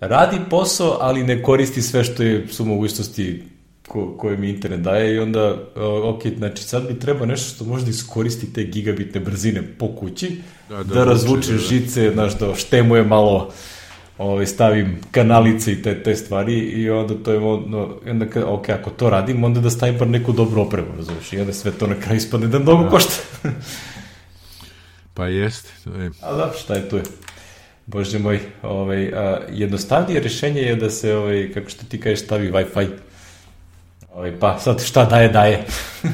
radi posao, ali ne koristi sve što je su mogućnosti ko, koje mi internet daje i onda, ok, znači sad mi treba nešto što može da iskoristi te gigabitne brzine po kući, da, Da, da, da, razvučem da, da. žice, znaš, da štemuje malo ovaj, stavim kanalice i te, te stvari i onda to je ono, onda ok, ako to radim, onda da stavim bar neku dobru opremu, razumiješ, i onda sve to na kraju ispadne da mnogo košta. Pa jest. to je- A da, šta je tu je? Bože moj, ovaj, a, jednostavnije rešenje je da se, ovaj, kako što ti kažeš, stavi Wi-Fi. Ovaj, pa sad šta daje, daje. <laughs>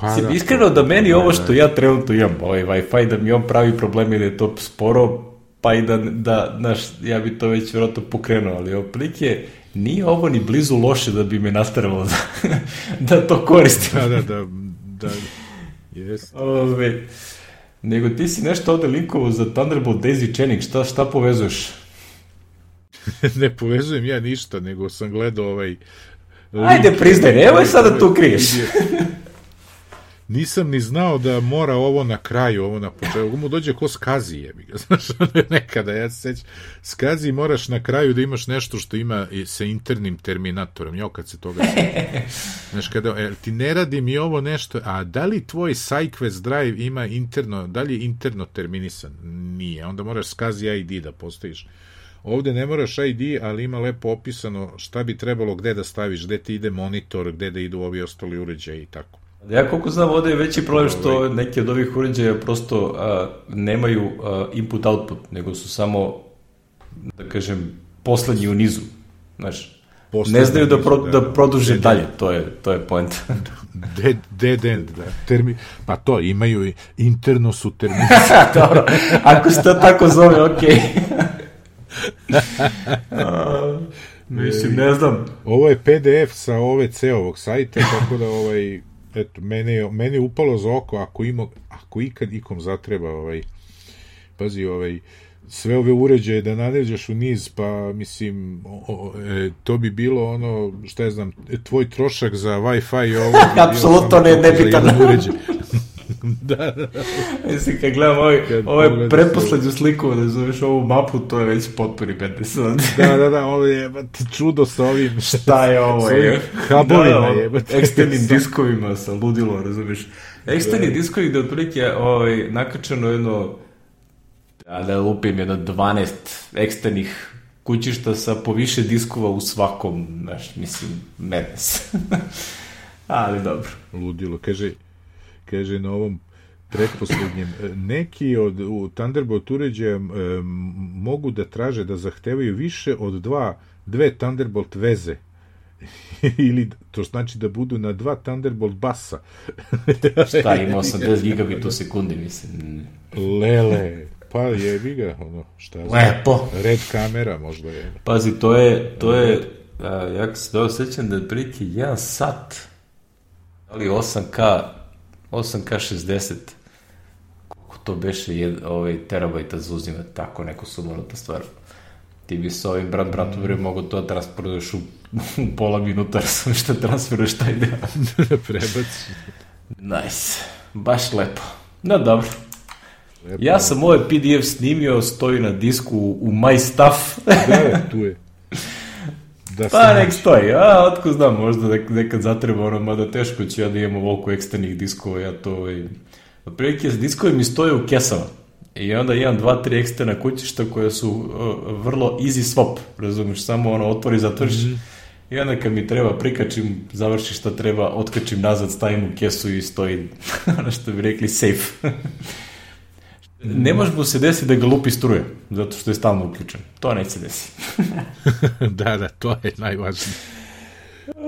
Pa, Mislim, da, iskreno da meni da, ovo što da. ja trenutno imam, ovaj Wi-Fi, da mi on pravi probleme da je to sporo, pa i da, da znaš, ja bi to već vjerojatno pokrenuo, ali oplike nije ovo ni blizu loše da bi me nastaralo da, <laughs> da to koristim. Da, da, da, da, jest. Ove, nego ti si nešto ovde linkovo za Thunderbolt Daisy Chaining, šta, šta povezuješ? <laughs> ne povezujem ja ništa, nego sam gledao ovaj... Ajde, priznaj, <laughs> nemoj sada tu kriješ. Nisam ni znao da mora ovo na kraju, ovo na početku. Mu dođe ko skazi, ga. <laughs> Znaš, nekada, ja se sećam. Skazi moraš na kraju da imaš nešto što ima sa internim terminatorom. Jo, kad se toga. Znaš, kada, er, ti ne radi mi ovo nešto, a da li tvoj SideQuest Drive ima interno, da li je interno terminisan? Nije. Onda moraš skazi ID da postojiš. Ovde ne moraš ID, ali ima lepo opisano šta bi trebalo gde da staviš, gde ti ide monitor, gde da idu ovi ostali uređaji i tako. Ja koliko znam, ovde je veći problem što ovaj. neki od ovih uređaja prosto a, nemaju input-output, nego su samo, da kažem, poslednji u nizu. Znaš, Poslednji ne znaju da, pro, da, da produže dead dalje, to je, to je point. <laughs> dead, dead end, da. Termi, pa to, imaju i interno su termini. <laughs> Dobro, ako se to tako zove, okej. <laughs> Okay. mislim, ne znam. Ovo je PDF sa OVC-ovog sajta, tako da ovaj, eto, mene je, mene je upalo za oko, ako, ima, ako ikad ikom zatreba, ovaj, pazi, ovaj, sve ove uređaje da nadeđaš u niz, pa mislim, o, o, e, to bi bilo ono, šta je znam, tvoj trošak za Wi-Fi i ovo bi <laughs> Apsolutno ne, nebitan. uređaj. <laughs> <laughs> da, da, da. Mislim, kad gledam ovaj, kad ovaj pretposlednju sliku, da zoveš ovu mapu, to je već potpuni 50. da, da, da, ovo je čudo sa ovim... <laughs> Šta je ovo? je? Hubovima da, je. Eksternim <laughs> diskovima sa ludilo, razumeš? Eksterni da. diskovi gde otprilike ovaj, nakačeno jedno, da, da lupim, jedno 12 eksternih kućišta sa po više diskova u svakom, znaš, mislim, madness. Ali dobro. Ludilo, kaže, kaže na ovom pretposlednjem, e, neki od u Thunderbolt uređaja e, mogu da traže da zahtevaju više od dva, dve Thunderbolt veze <laughs> ili to znači da budu na dva Thunderbolt basa. <laughs> Šta ima 80 gigabit u sekundi, mislim. Lele, pa jebi ga, ono, šta znam. Lepo. Red kamera možda je. Pazi, to je, to je, a, ja se dobro sećam da je prilike jedan sat, ali 8K 8K60 koliko to beše je, ovaj, terabajta zauzima tako neku sumanuta stvar. Ti bi sa ovim brat bratu bre mogo to da transportuješ u, u pola minuta, sam što transferuješ taj deo. <laughs> da prebaci. Nice. Baš lepo. No, dobro. Lepo. Ja sam ovaj PDF snimio, stoji na disku u My Stuff. da, tu je. Da pa nek stoji, a otko znam, možda nekad zatreba ono, mada teško će ja da imam ovoliko eksternih diskova, ja to ovaj... Otprilike, diskovi mi stoje u kesama. I onda imam dva, tri eksterna kućišta koja su uh, vrlo easy swap, razumiješ, samo ono otvori, zatvoriš, mm -hmm. I onda kad mi treba prikačim, završi šta treba, otkačim nazad, stavim u kesu i stoji, <laughs> ono što bi rekli, safe. <laughs> ne može mu se desiti da ga lupi struje, zato što je stalno uključen. To neće se desiti. <laughs> da, da, to je najvažnije.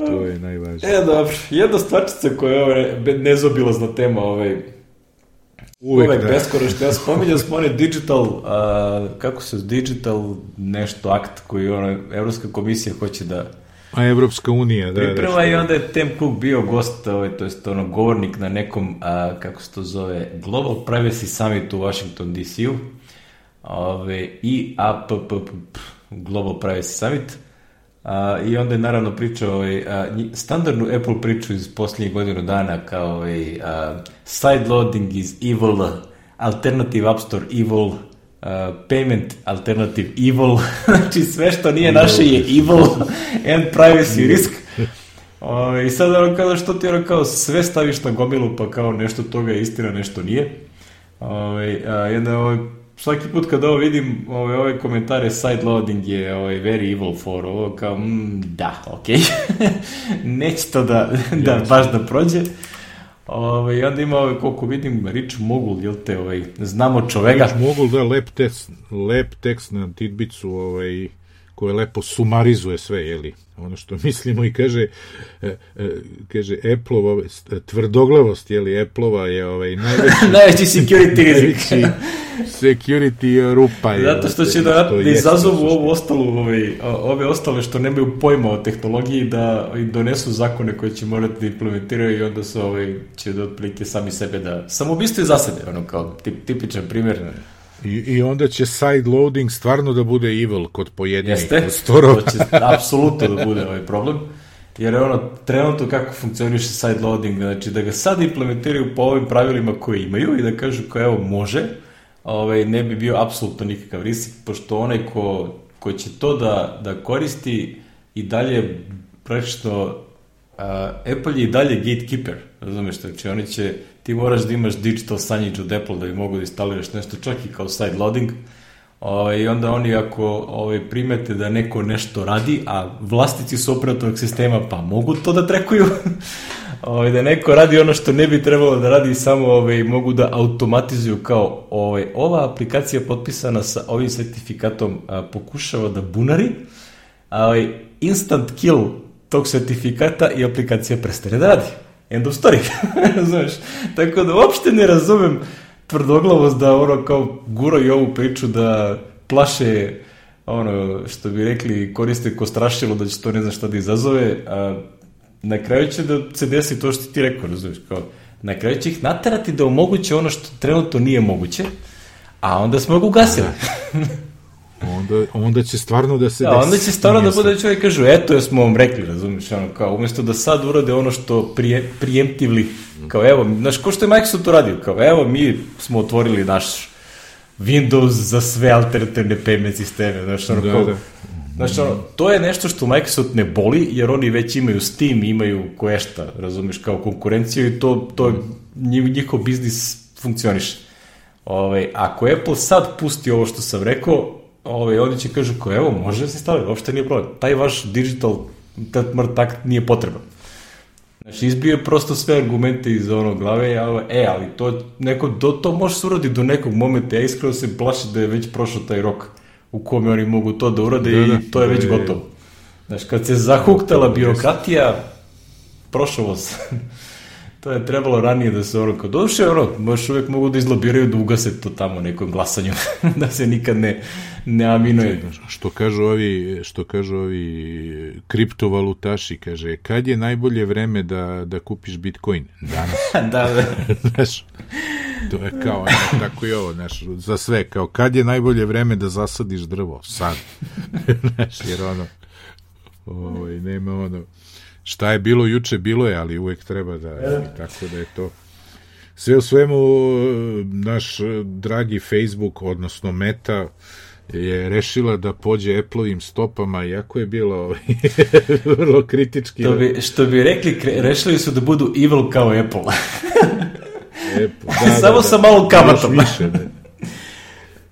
To je najvažnije. E, dobro. Jedna stvarčica koja je ovaj, nezobilazna tema, ovaj, Uvek, Uvek da. beskoračno. Ja <laughs> spominjam smo one digital, a, kako se digital nešto akt koji ona, Evropska komisija hoće da A Evropska unija, da. Priprema da, i onda je Tim Cook bio gost, ovaj, to je ono govornik na nekom, a, kako se to zove, Global Privacy Summit u Washington DC-u. Ove, I APP, Global Privacy Summit. A, I onda je naravno pričao ovaj, a, standardnu Apple priču iz posljednjih godinu dana kao ovaj, a, side loading is evil, alternative App Store evil, payment alternative evil, <laughs> znači sve što nije naše je evil <laughs> and privacy risk. O, I sad ono kao što ti ono kao sve staviš na gomilu pa kao nešto toga je istina, nešto nije. O, a, jedna, ovaj, svaki put kad ovo vidim, ove, ove komentare side loading je ovaj, very evil for ovo, kao, mm, da. Okay. <laughs> Neće to da, da baš da prođe. Ove, ovaj, onda ima, ovaj, koliko vidim, Rich Mogul, jel te, ovaj, znamo čoveka. Rich Mogul, da, lep tekst, lep tekst na Tidbicu, ovaj, koje lepo sumarizuje sve, jeli, ono što mislimo i kaže, e, e, kaže Apple, tvrdoglavost, jeli, Apple-ova je ovaj, najveći, <laughs> najveći security rizik. security rupa. Je, Zato što će da, da izazovu ovu ostalu, ovaj, ove ostale što nemaju pojma o tehnologiji da donesu zakone koje će morati da implementiraju i onda su ovaj, će da otprilike sami sebe da samoubistvo za sebe, ono kao tip, tipičan primjer I, I onda će side loading stvarno da bude evil kod pojedinih Jeste, prostorova. to će apsolutno da bude ovaj problem. Jer je ono, trenutno kako funkcioniše side loading, znači da ga sad implementiraju po ovim pravilima koje imaju i da kažu kao evo može, ovaj, ne bi bio apsolutno nikakav rizik, pošto onaj ko, ko će to da, da koristi i dalje praktično uh, Apple je i dalje gatekeeper, razumeš, znači oni će ti moraš da imaš digital signage od Apple da bi mogu da instaliraš nešto čak i kao side loading. Ovaj, I onda oni ako ovaj, primete da neko nešto radi, a vlastici su operatovog sistema pa mogu to da trekuju, <laughs> ovaj, da neko radi ono što ne bi trebalo da radi, samo ovaj, mogu da automatizuju kao ovaj, ova aplikacija potpisana sa ovim sertifikatom a, pokušava da bunari, a, ovaj, instant kill tog sertifikata i aplikacija prestane da radi. End of story. <laughs> Znaš, tako da uopšte ne razumem tvrdoglavost da ono kao guro i ovu priču da plaše ono što bi rekli koriste ko strašilo da će to ne znam šta da izazove, a na kraju će da se desi to što ti rekao, razumiješ, kao na kraju će ih naterati da omoguće ono što trenutno nije moguće, a onda smo ga ugasili. <laughs> onda, onda će stvarno da se da, onda će stvarno da bude čovjek kažu, eto je smo vam rekli, razumiješ, ono, kao, umjesto da sad urade ono što prije, prijemtivli, kao evo, znaš, ko što je Microsoft uradio, kao evo, mi smo otvorili naš Windows za sve alternativne payment sisteme, znaš, ono, da, kao, da. Znaš, ono, to je nešto što Microsoft ne boli, jer oni već imaju Steam, imaju koješta, razumiješ, kao konkurenciju i to, to njihov biznis funkcioniše. Ove, ovaj, ako Apple sad pusti ovo što sam rekao, ovaj, oni će kažu kao, evo, može da se staviti, uopšte nije problem. Taj vaš digital tak nije potreban. Znači, izbio prosto sve argumente iz ono glave, ja, e, ali to, neko, do, to može se uraditi do nekog momenta, ja iskreno se plašim da je već prošao taj rok u kome oni mogu to da urade da, da, i to je već gotovo. Znači, kad se zahuktala birokratija, prošao se. <laughs> To je trebalo ranije da se ono, kao doduše, ono, baš uvek mogu da izlobiraju da ugase to tamo nekom glasanju, <laughs> da se nikad ne, ne aminuje. Što kažu ovi, što kažu ovi kriptovalutaši, kaže, kad je najbolje vreme da, da kupiš Bitcoin? Danas. <laughs> da, da. <laughs> znaš, to je kao, eto, tako i ovo, znaš, za sve, kao, kad je najbolje vreme da zasadiš drvo? Sad. znaš, jer ono, ovaj, nema ono, šta je bilo juče, bilo je, ali uvek treba da, e. tako da je to. Sve u svemu, naš dragi Facebook, odnosno Meta, je rešila da pođe Apple-ovim stopama, iako je bilo ovaj, <laughs> vrlo kritički. To bi, što bi rekli, rešili su da budu evil kao Apple. Apple da, <laughs> Samo da, sa malom kamatom. Više, ne.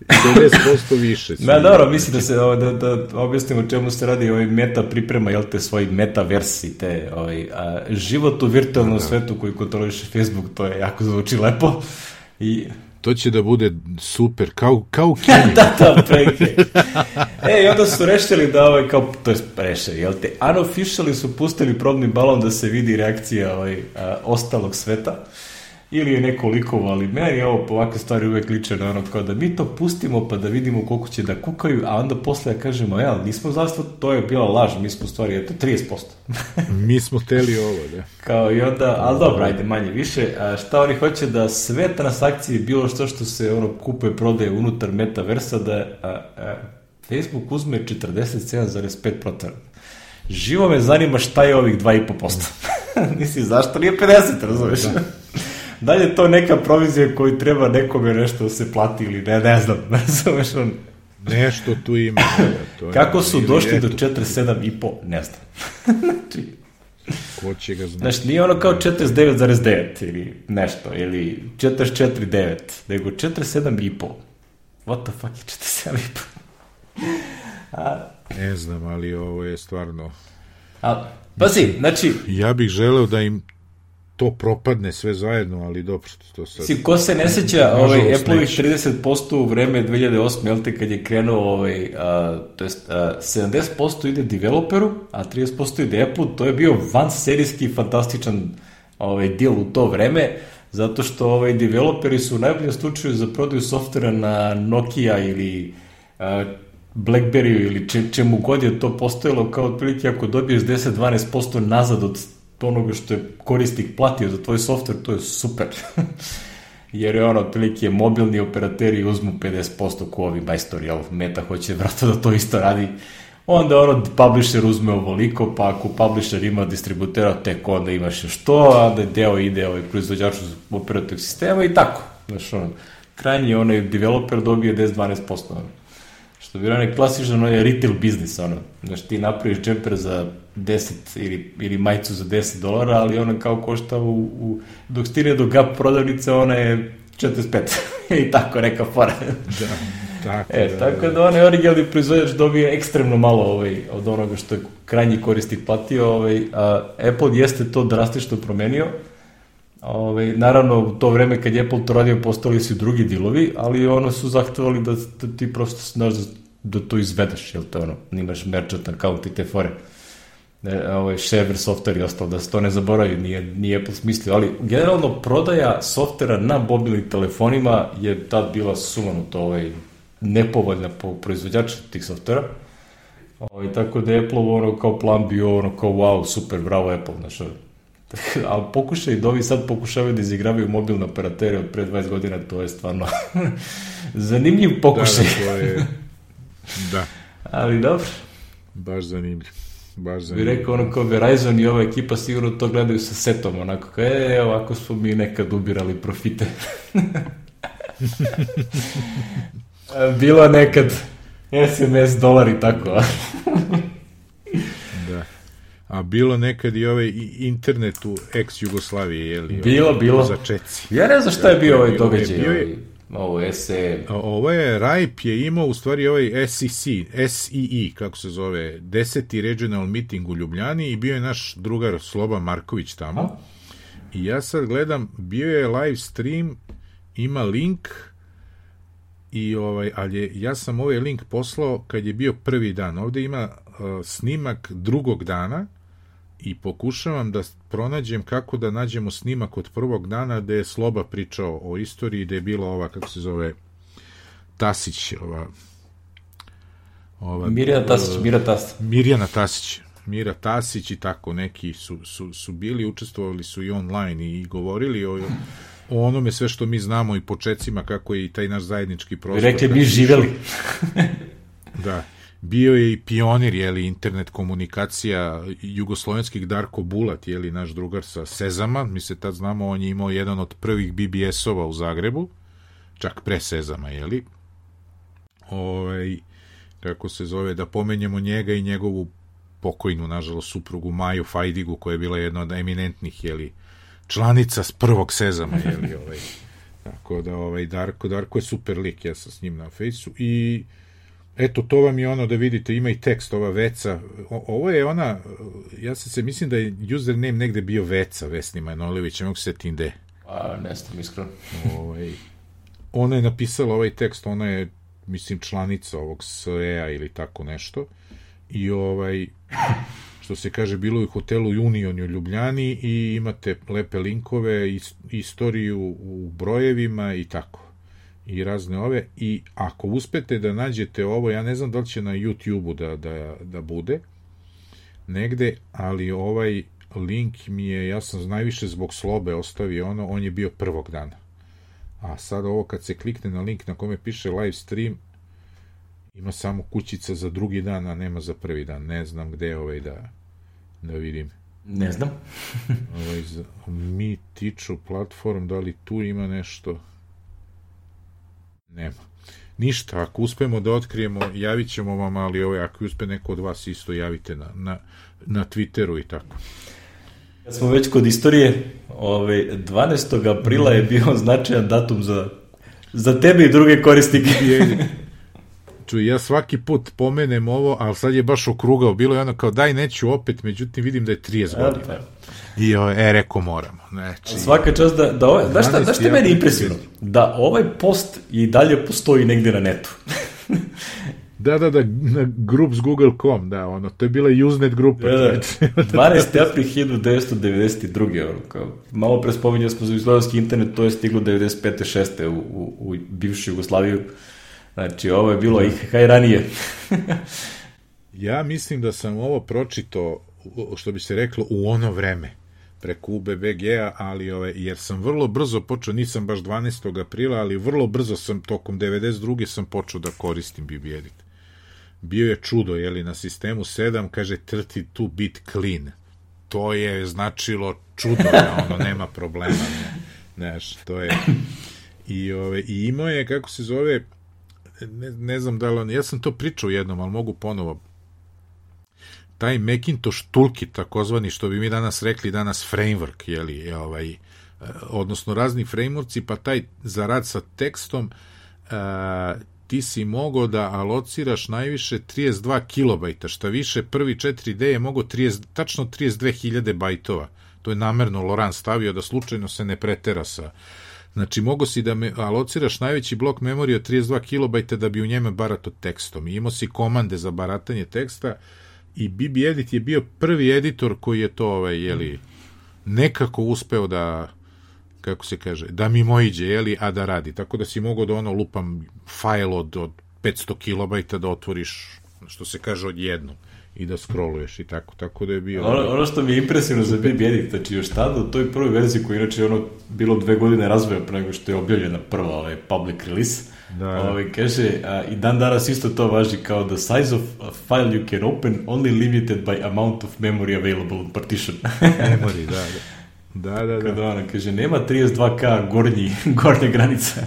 50% više. Ma dobro, mislim da se da, da objasnimo čemu se radi ovaj meta priprema, jel te, svoj metaversi, te ovaj, a, život u virtualnom da, svetu koji kontroliše Facebook, to je jako zvuči lepo. I to će da bude super, kao, kao Kini. <laughs> da, da, preke. e, i onda su rešili da ovaj, kao, to je rešili, jel te, unofficially su pustili probni balon da se vidi reakcija ovaj, a, ostalog sveta ili je neko likovo, ali meni ovo po ovakve stvari uvek liče na ono kao da mi to pustimo pa da vidimo koliko će da kukaju, a onda posle ja kažemo, ja, nismo zašto, to je bila laž, mi smo stvari, eto, 30%. <laughs> mi smo teli ovo, da. Kao i onda, ali dobro, ajde, manje više, a šta oni hoće da sve transakcije, bilo što što se ono kupuje, prodaje unutar metaversa, da a, a, Facebook uzme 47,5%. Živo me zanima šta je ovih 2,5%. Nisi, <laughs> zašto nije 50, razumeš? Da. Da li je to neka provizija koju treba nekome nešto da se plati ili ne, ne znam, ne <laughs> razumeš on. Nešto tu ima. <clears throat> To je, Kako su došli do 47,5, ne znam. <laughs> znači, Ko će ga znati? Znači, nije ono kao 49,9 ili nešto, ili 44,9, nego 47,5. What the fuck je 47,5? <laughs> A, ne znam, ali ovo je stvarno... A, pazi, znači... Ja bih želeo da im to propadne sve zajedno, ali dobro, to sad... Si, ko se ne seća ovaj, Apple-ovih 30% u vreme 2008, jel te, kad je krenuo, ovaj, a, to jest, a, 70% ide developeru, a 30% ide Apple, to je bio van serijski fantastičan ovaj, deal u to vreme, zato što ovaj, developeri su u najboljem slučaju za prodaju softvera na Nokia ili a, Blackberry ili če, čemu god je to postojalo kao otprilike ako dobiješ 10-12% nazad od onoga što je korisnik platio za tvoj software, to je super. <laughs> Jer je ono, otprilike, mobilni operateri uzmu 50% ko ovi majstori, jel, Meta hoće vrata da to isto radi. Onda ono, publisher uzme ovoliko, pa ako publisher ima distributera, tek onda imaš još to, onda deo ide ovaj proizvođaču operativnog sistema i tako. Znaš, ono, krajnji onaj developer dobije 10-12%. Ono. Što bi onaj klasičan onaj retail biznis, ono. Znaš, ti napraviš džemper za 10 ili, ili majicu za 10 dolara, ali ona kao košta u, u dok stine do GAP prodavnice, ona je 45. <laughs> I tako neka fora. da, tako, e, da, tako da onaj originalni proizvođač dobije ekstremno malo ovaj, od onoga što je krajnji korisnik platio. Ovaj, a Apple jeste to drastično promenio. Ovaj, naravno, u to vreme kad je Apple to radio, postali su drugi dilovi, ali ono su zahtevali da, da ti prosto znaš da, da to izvedeš, jel to ono, nimaš merchant account i te fore. Ne, ovaj, shareware software i ostalo, da se to ne zaboravi, nije, nije Apple smislio, ali generalno prodaja softvera na mobilnim telefonima je tad bila sumanuto ovaj, nepovoljna po proizvođača tih softvera. Ovaj, tako da je Apple ono kao plan bio ono kao wow, super, bravo Apple, znaš, ali <laughs> pokušaj da ovi sad pokušavaju da izigravaju mobilne operatere od pre 20 godina, to je stvarno <laughs> zanimljiv pokušaj. Da, da, to je... da. <laughs> Ali dobro. Baš zanimljiv. Baš zanimljiv. Bi rekao ono kao Verizon i ova ekipa sigurno to gledaju sa setom, onako kao, e, ovako smo mi nekad ubirali profite. <laughs> Bilo nekad SMS dolar i tako. A bilo nekad i ovaj internet u ex-Jugoslaviji, je li? Bilo, ovaj, bilo. Za čeci. Ja ne znam šta je bio ovaj događaj. Bio je, ovo SE. Ovo je, RIPE je imao u stvari ovaj SEC, SEE, kako se zove, deseti regional meeting u Ljubljani i bio je naš drugar Sloba Marković tamo. I ja sad gledam, bio je live stream, ima link, i ovaj, ali ja sam ovaj link poslao kad je bio prvi dan. Ovde ima uh, snimak drugog dana, i pokušavam da pronađem kako da nađemo snimak od prvog dana gde je Sloba pričao o istoriji, gde je bila ova, kako se zove, Tasić, ova... ova Mirjana Tasić, Mira Tasić. Mirjana Tasić, Mira Tasić i tako neki su, su, su bili, učestvovali su i online i govorili o, o onome sve što mi znamo i počecima kako je i taj naš zajednički prostor. Rekli mi živeli. <laughs> da bio je i pionir jeli, internet komunikacija jugoslovenskih Darko Bulat, jeli, naš drugar sa Sezama, mi se tad znamo, on je imao jedan od prvih BBS-ova u Zagrebu, čak pre Sezama, jeli. Ovaj, kako se zove, da pomenjemo njega i njegovu pokojnu, nažalost, suprugu Maju Fajdigu, koja je bila jedna od eminentnih, jeli, članica s prvog Sezama, jeli, ovaj. <laughs> Tako da, ovaj, Darko, Darko je super lik, ja sam s njim na fejsu i Eto, to vam je ono da vidite, ima i tekst, ova Veca. O, ovo je ona, ja sam se, mislim da je username negde bio Veca, Vesni Manojlović, ne mogu se setim gde. A, ne znam, iskreno. Ovaj, ona je napisala ovaj tekst, ona je, mislim, članica ovog SEA ili tako nešto. I ovaj, što se kaže, bilo je u hotelu Union u Ljubljani i imate lepe linkove, istoriju u brojevima i tako i razne ove i ako uspete da nađete ovo, ja ne znam da li će na YouTube-u da, da, da bude negde, ali ovaj link mi je, ja sam najviše zbog slobe ostavio ono, on je bio prvog dana. A sad ovo kad se klikne na link na kome piše live stream, ima samo kućica za drugi dan, a nema za prvi dan. Ne znam gde je ovaj da, da vidim. Ne znam. ovaj, mi tiču platform, da li tu ima nešto? Nema. Ništa, ako uspemo da otkrijemo, javit ćemo vam, ali ovaj, ako uspe neko od vas isto javite na, na, na Twitteru i tako. Kad smo već kod istorije, ovaj, 12. aprila je bio <laughs> značajan datum za, za tebe i druge korisnike. Čuj, ja svaki put pomenem ovo, ali sad je baš okrugao. Bilo je ono kao daj neću opet, međutim vidim da je 30 godina. I o, e, reko moramo. Znači, Svaka čast da, da, ovaj, da šta, da šta meni impresivno? Da ovaj post i dalje postoji negde na netu. <laughs> Da, da, da, na groups google.com, da, ono, to je bila Usenet grupa. Da, da, 12. april 1992. Ono, kao, malo pre spominjali smo za izgledalski internet, to je stiglo 95. 6. U, u, u bivšu Jugoslaviju. Znači, ovo je bilo i kaj ranije. <laughs> ja mislim da sam ovo pročito, što bi se reklo, u ono vreme preko UBBG-a, ali ove, jer sam vrlo brzo počeo, nisam baš 12. aprila, ali vrlo brzo sam, tokom 92. sam počeo da koristim BB Edit. Bio je čudo, jeli, na sistemu 7, kaže 32 bit clean. To je značilo čudo, ono, nema problema, ne, znaš, to je... I, ove, I imao je, kako se zove, ne, ne znam da li on, ja sam to pričao jednom, ali mogu ponovo, taj Macintosh Toolkit, takozvani, što bi mi danas rekli danas framework, jeli, je ovaj, e, odnosno razni frameworkci, pa taj za rad sa tekstom, uh, ti si mogao da alociraš najviše 32 kilobajta, šta više prvi 4D je mogao 30, tačno 32.000 bajtova. To je namerno Loran stavio da slučajno se ne pretera sa Znači, mogo si da me alociraš najveći blok memorije od 32 kilobajta da bi u njeme barato tekstom. I imao si komande za baratanje teksta i BB Edit je bio prvi editor koji je to, ovaj, jeli, nekako uspeo da kako se kaže, da mi mojiđe, jeli, a da radi. Tako da si mogao da ono lupam fajl od, od 500 kilobajta da otvoriš, što se kaže, od jednog i da scrolluješ i tako, tako da je bio... Ono, ono što mi je impresivno za BB Edit, znači još tada u toj prvoj verziji koja inače ono bilo dve godine razvoja pre nego što je objavljena prva ovaj, public release, da. Ovaj, kaže, a, i dan danas isto to važi kao the size of a file you can open only limited by amount of memory available in partition. <laughs> memory, da, da. Da, da, da. Kada ona kaže, nema 32K gornji, <laughs> gornja granica.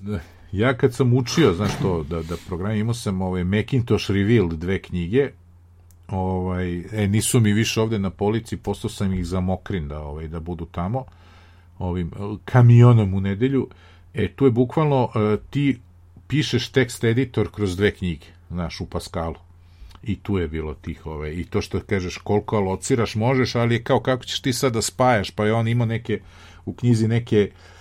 Da. Ja kad sam učio, znaš to, da, da program, imao sam ovaj Macintosh Revealed dve knjige, ovaj, e, nisu mi više ovde na polici, postao sam ih za mokrin da, ovaj, da budu tamo, ovim kamionom u nedelju, e, tu je bukvalno, e, ti pišeš tekst editor kroz dve knjige, znaš, u Pascalu i tu je bilo tih ove, i to što kažeš koliko alociraš možeš, ali je kao kako ćeš ti sad da spajaš, pa je on ima neke u knjizi neke no,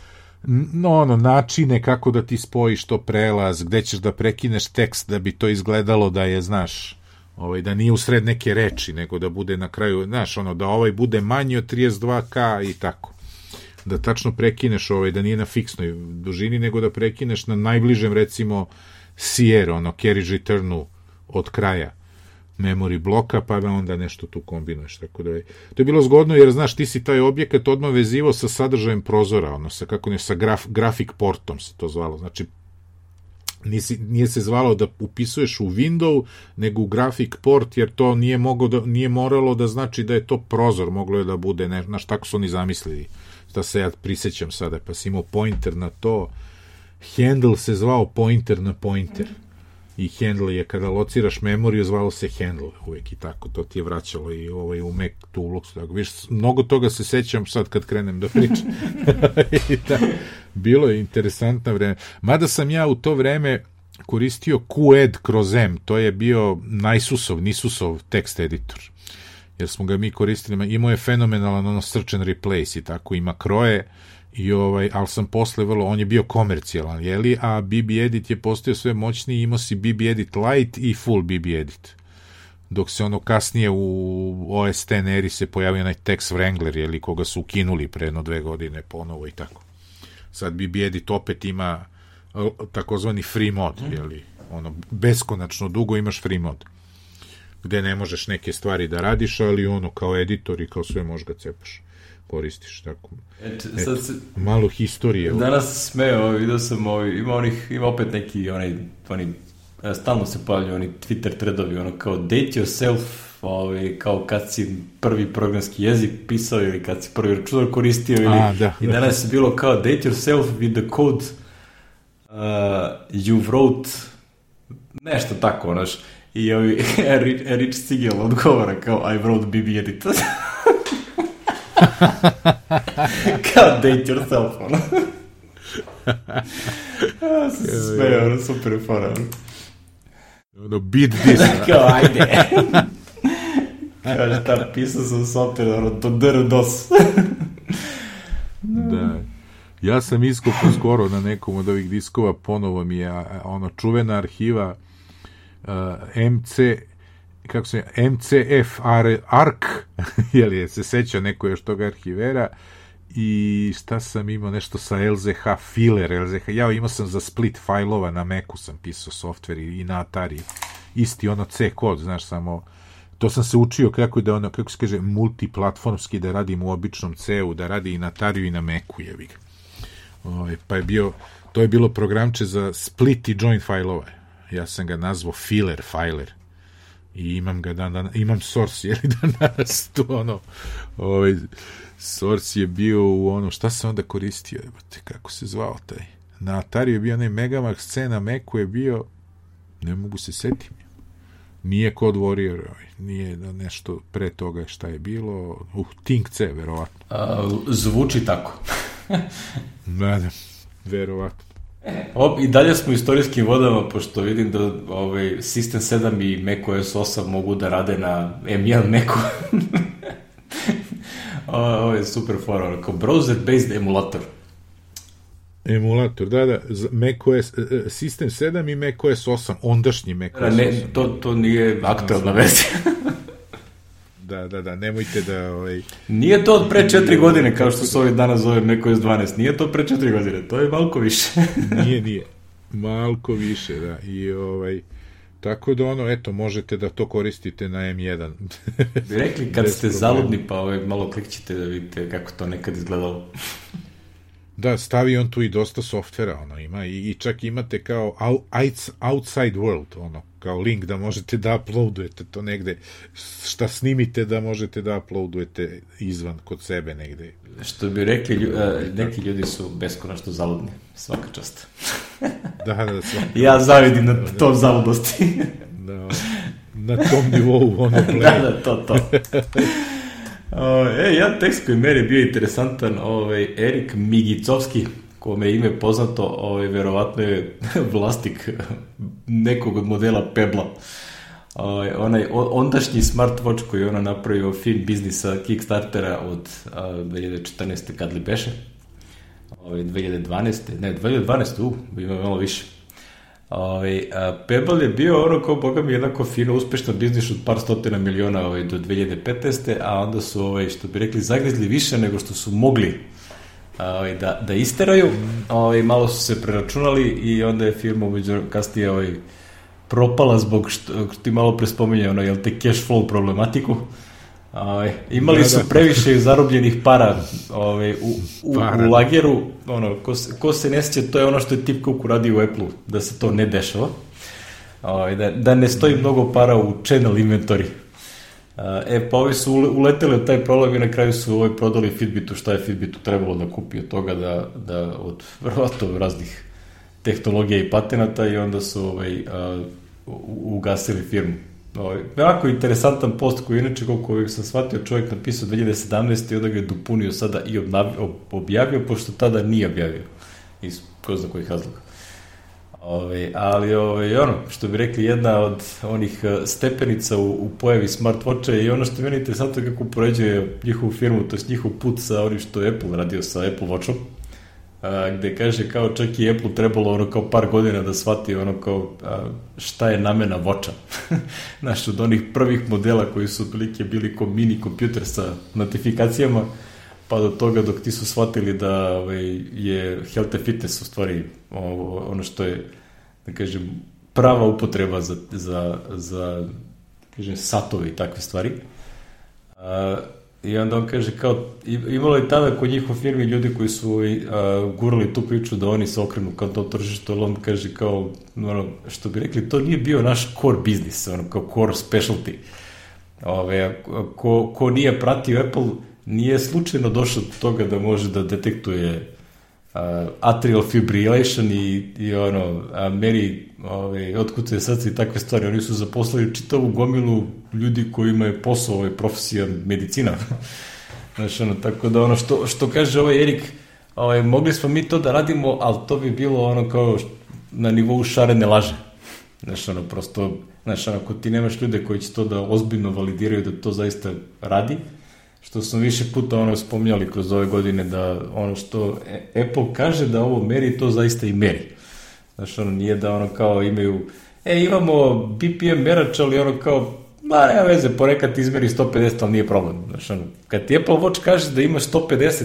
ono, načine kako da ti spojiš to prelaz, gde ćeš da prekineš tekst da bi to izgledalo da je, znaš, ovaj, da nije usred neke reči, nego da bude na kraju, znaš, ono, da ovaj bude manji od 32K i tako. Da tačno prekineš ovaj, da nije na fiksnoj dužini, nego da prekineš na najbližem, recimo, Sierra, ono, carriage returnu od kraja memory bloka, pa da onda nešto tu kombinuješ. Tako da je, to je bilo zgodno jer, znaš, ti si taj objekat odmah vezivo sa sadržajem prozora, ono, sa, kako ne, sa graf, grafik portom se to zvalo. Znači, nisi, nije se zvalo da upisuješ u window, nego u grafik port, jer to nije, mogo da, nije moralo da znači da je to prozor, moglo je da bude, ne, znaš, tako su oni zamislili, da se ja prisećam sada, pa si imao pointer na to, handle se zvao pointer na pointer. Mm i handle je kada lociraš memoriju zvalo se handle uvek i tako to ti je vraćalo i ovaj u Mac Toolbox tako. Viš mnogo toga se sećam sad kad krenem da pričam. <laughs> Da, bilo je interesantno vreme. Mada sam ja u to vreme koristio QED kroz M to je bio najsusov nisusov tekst editor. Jer smo ga mi koristili imao je fenomenalan ono search and replace i tako ima kroje i ovaj, ali sam posle vrlo, on je bio komercijalan, jeli, a BB Edit je postao sve moćniji, imao si BB Edit Lite i Full BB Edit. Dok se ono kasnije u OS X eri se pojavio onaj Tex Wrangler, jeli, koga su ukinuli pre jedno dve godine ponovo i tako. Sad BB Edit opet ima takozvani free mod, jeli, ono, beskonačno dugo imaš free mod gde ne možeš neke stvari da radiš, ali ono kao editor i kao sve možeš ga cepaš koristiš tako. Et, sad se, malo historije. Danas smeo, vidio sam, ovaj, ima onih, ima opet neki, onaj, oni, e, stalno se pojavljaju oni Twitter threadovi, ono kao date yourself, ovaj, kao kad si prvi programski jezik pisao ili kad si prvi računar koristio ili, A, da, i danas je bilo kao date yourself with the code uh, you wrote nešto tako, onaš, i ovi, <laughs> Rich Sigel odgovara kao I wrote BB edit. <laughs> <laughs> Kao date yourself, ono. <laughs> ja sam se smeo, ono, super fora. Ono, beat this. <laughs> Kao, ajde. Kaže, ta pisao sam software, ono, to dr dos. da. Ja sam iskopao skoro na nekom od ovih diskova, ponovo mi je ono čuvena arhiva uh, MC kako se MCF ARC <laughs> je li se seća neko još toga arhivera. I šta sam imao nešto sa LZH filler LZH ja imao sam za split fajlova na Macu sam pisao softver i na Atari. Isti ono C kod znaš samo to sam se učio kako da ono kako se kaže multiplatformski da radim u običnom C-u da radi i na Atariju i na Macu jevi ovaj, pa je bio to je bilo programče za split i join fajlova ja sam ga nazvao filer i imam ga dan, dan imam source je li <laughs> danas tu ono ovaj source je bio u ono šta sam onda koristio te kako se zvao taj? Na Atari je bio onaj Megamax C na Macu je bio ne mogu se setiti nije Code Warrior ovaj, nije nešto pre toga šta je bilo uh, Think C verovatno. A, zvuči tako. Da, da, verovatno O, I dalje smo u istorijskim vodama, pošto vidim da ovaj, System 7 i macOS 8 mogu da rade na M1 Macu. <laughs> Ovo je super fora, kao browser-based emulator. Emulator, da, da, macOS, e, e, System 7 i macOS 8, ondašnji macOS 8. Ne, to, to nije aktualna <laughs> verzija. <laughs> da, da, da, nemojte da... Ovaj... Nije to od pre četiri godine, kao što se ovih dana zove macOS 12, nije to pre četiri godine, to je malko više. <laughs> nije, nije, malko više, da, i ovaj... Tako da ono, eto, možete da to koristite na M1. Bi rekli kad <laughs> ste zaludni, pa ovaj, malo klikćete da vidite kako to nekad izgledalo. Da, stavi on tu i dosta softvera, ono, ima i, i čak imate kao outside world, ono, kao link da možete da uploadujete to negde, šta snimite da možete da uploadujete izvan kod sebe negde. Što bi rekli, lju, neki ljudi su beskonačno zaludni, svaka čast. da, da, svaka. Ja zavidim na tom zaludnosti. da, na tom nivou, ono, play. <laughs> da, da, to, to. <laughs> O, e, jedan tekst koji meni bio interesantan, ovaj, Erik Migicovski, kome je ime poznato, ovaj, verovatno je <laughs> vlasnik nekog od modela Pebla. Ovaj, onaj ondašnji smartwatch koji je ona napravio fin biznis sa Kickstartera od a, 2014. kad li beše? Ovaj, 2012. Ne, 2012. U, ima malo više. Ovaj, a, Pebble je bio ono kao, boga mi, jednako fino, uspešno biznis od par stotina miliona ovaj, do 2015. A onda su, ovaj, što bi rekli, zagrizli više nego što su mogli ovaj, da, da isteraju. Ovaj, malo su se preračunali i onda je firma umeđu kasnije ovaj, propala zbog što, ti malo prespominje, ono, jel te cash flow problematiku. Ovaj, imali da, su da. previše zarobljenih para ovaj, u, u, para. u lageru, ono, ko se, ko se ne sjeća, to je ono što je Tip Cook uradio u Apple, da se to ne dešava. Ovaj, da, da ne stoji mnogo para u channel inventory. E, pa ovi su uleteli od taj problem i na kraju su ovaj prodali Fitbitu šta je Fitbitu trebalo da kupi od toga da, da od <laughs> vrlo raznih tehnologija i patenata i onda su ovaj, a, ugasili firmu. Ovaj, jako interesantan post koji inače, koliko sam shvatio, čovjek napisao 2017. i onda ga je dopunio sada i objavio, pošto tada nije objavio. Iz ko zna kojih razloga. Ove, ali ove, ono, što bi rekli, jedna od onih e, stepenica u, u pojavi smartwatcha i ono što meni interesantno kako upoređuje njihovu firmu, to je njihov put sa onim što je Apple radio sa Apple Watchom, a, gde kaže kao čak i Apple trebalo ono kao par godina da shvati ono kao a, šta je namena voča. <laughs> Znaš, od onih prvih modela koji su otprilike bili kao mini kompjuter sa notifikacijama, pa do toga dok ti su shvatili da ovaj, je health and fitness u stvari ono što je, da kažem, prava upotreba za, za, za da kažem, satovi i takve stvari. A, I onda on kaže kao, imalo je tada kod njih u firmi ljudi koji su a, gurali tu priču da oni se okrenu kao to tržište, ali on kaže kao, ono, što bi rekli, to nije bio naš core business, ono, kao core specialty. Ove, ko, ko nije pratio Apple, nije slučajno došao do toga da može da detektuje uh, atrial fibrillation i, i ono, a meni ove, otkucuje srce i takve stvari. Oni su zaposlili čitavu gomilu ljudi kojima je posao ovaj, profesija medicina. <laughs> Znaš, ono, tako da ono što, što kaže ovaj Erik, ovaj, mogli smo mi to da radimo, ali to bi bilo ono kao na nivou šarene laže. Znaš, ono, prosto, znaš, ako ti nemaš ljude koji će to da ozbiljno validiraju da to zaista radi, što smo više puta ono spominjali kroz ove godine da ono što Apple kaže da ovo meri, to zaista i meri. Znaš, ono, nije da ono kao imaju, e, imamo BPM merač, ali ono kao, ma, nema veze, ponekad izmeri 150, ali nije problem. Znaš, ono, kad ti Apple Watch kaže da ima 150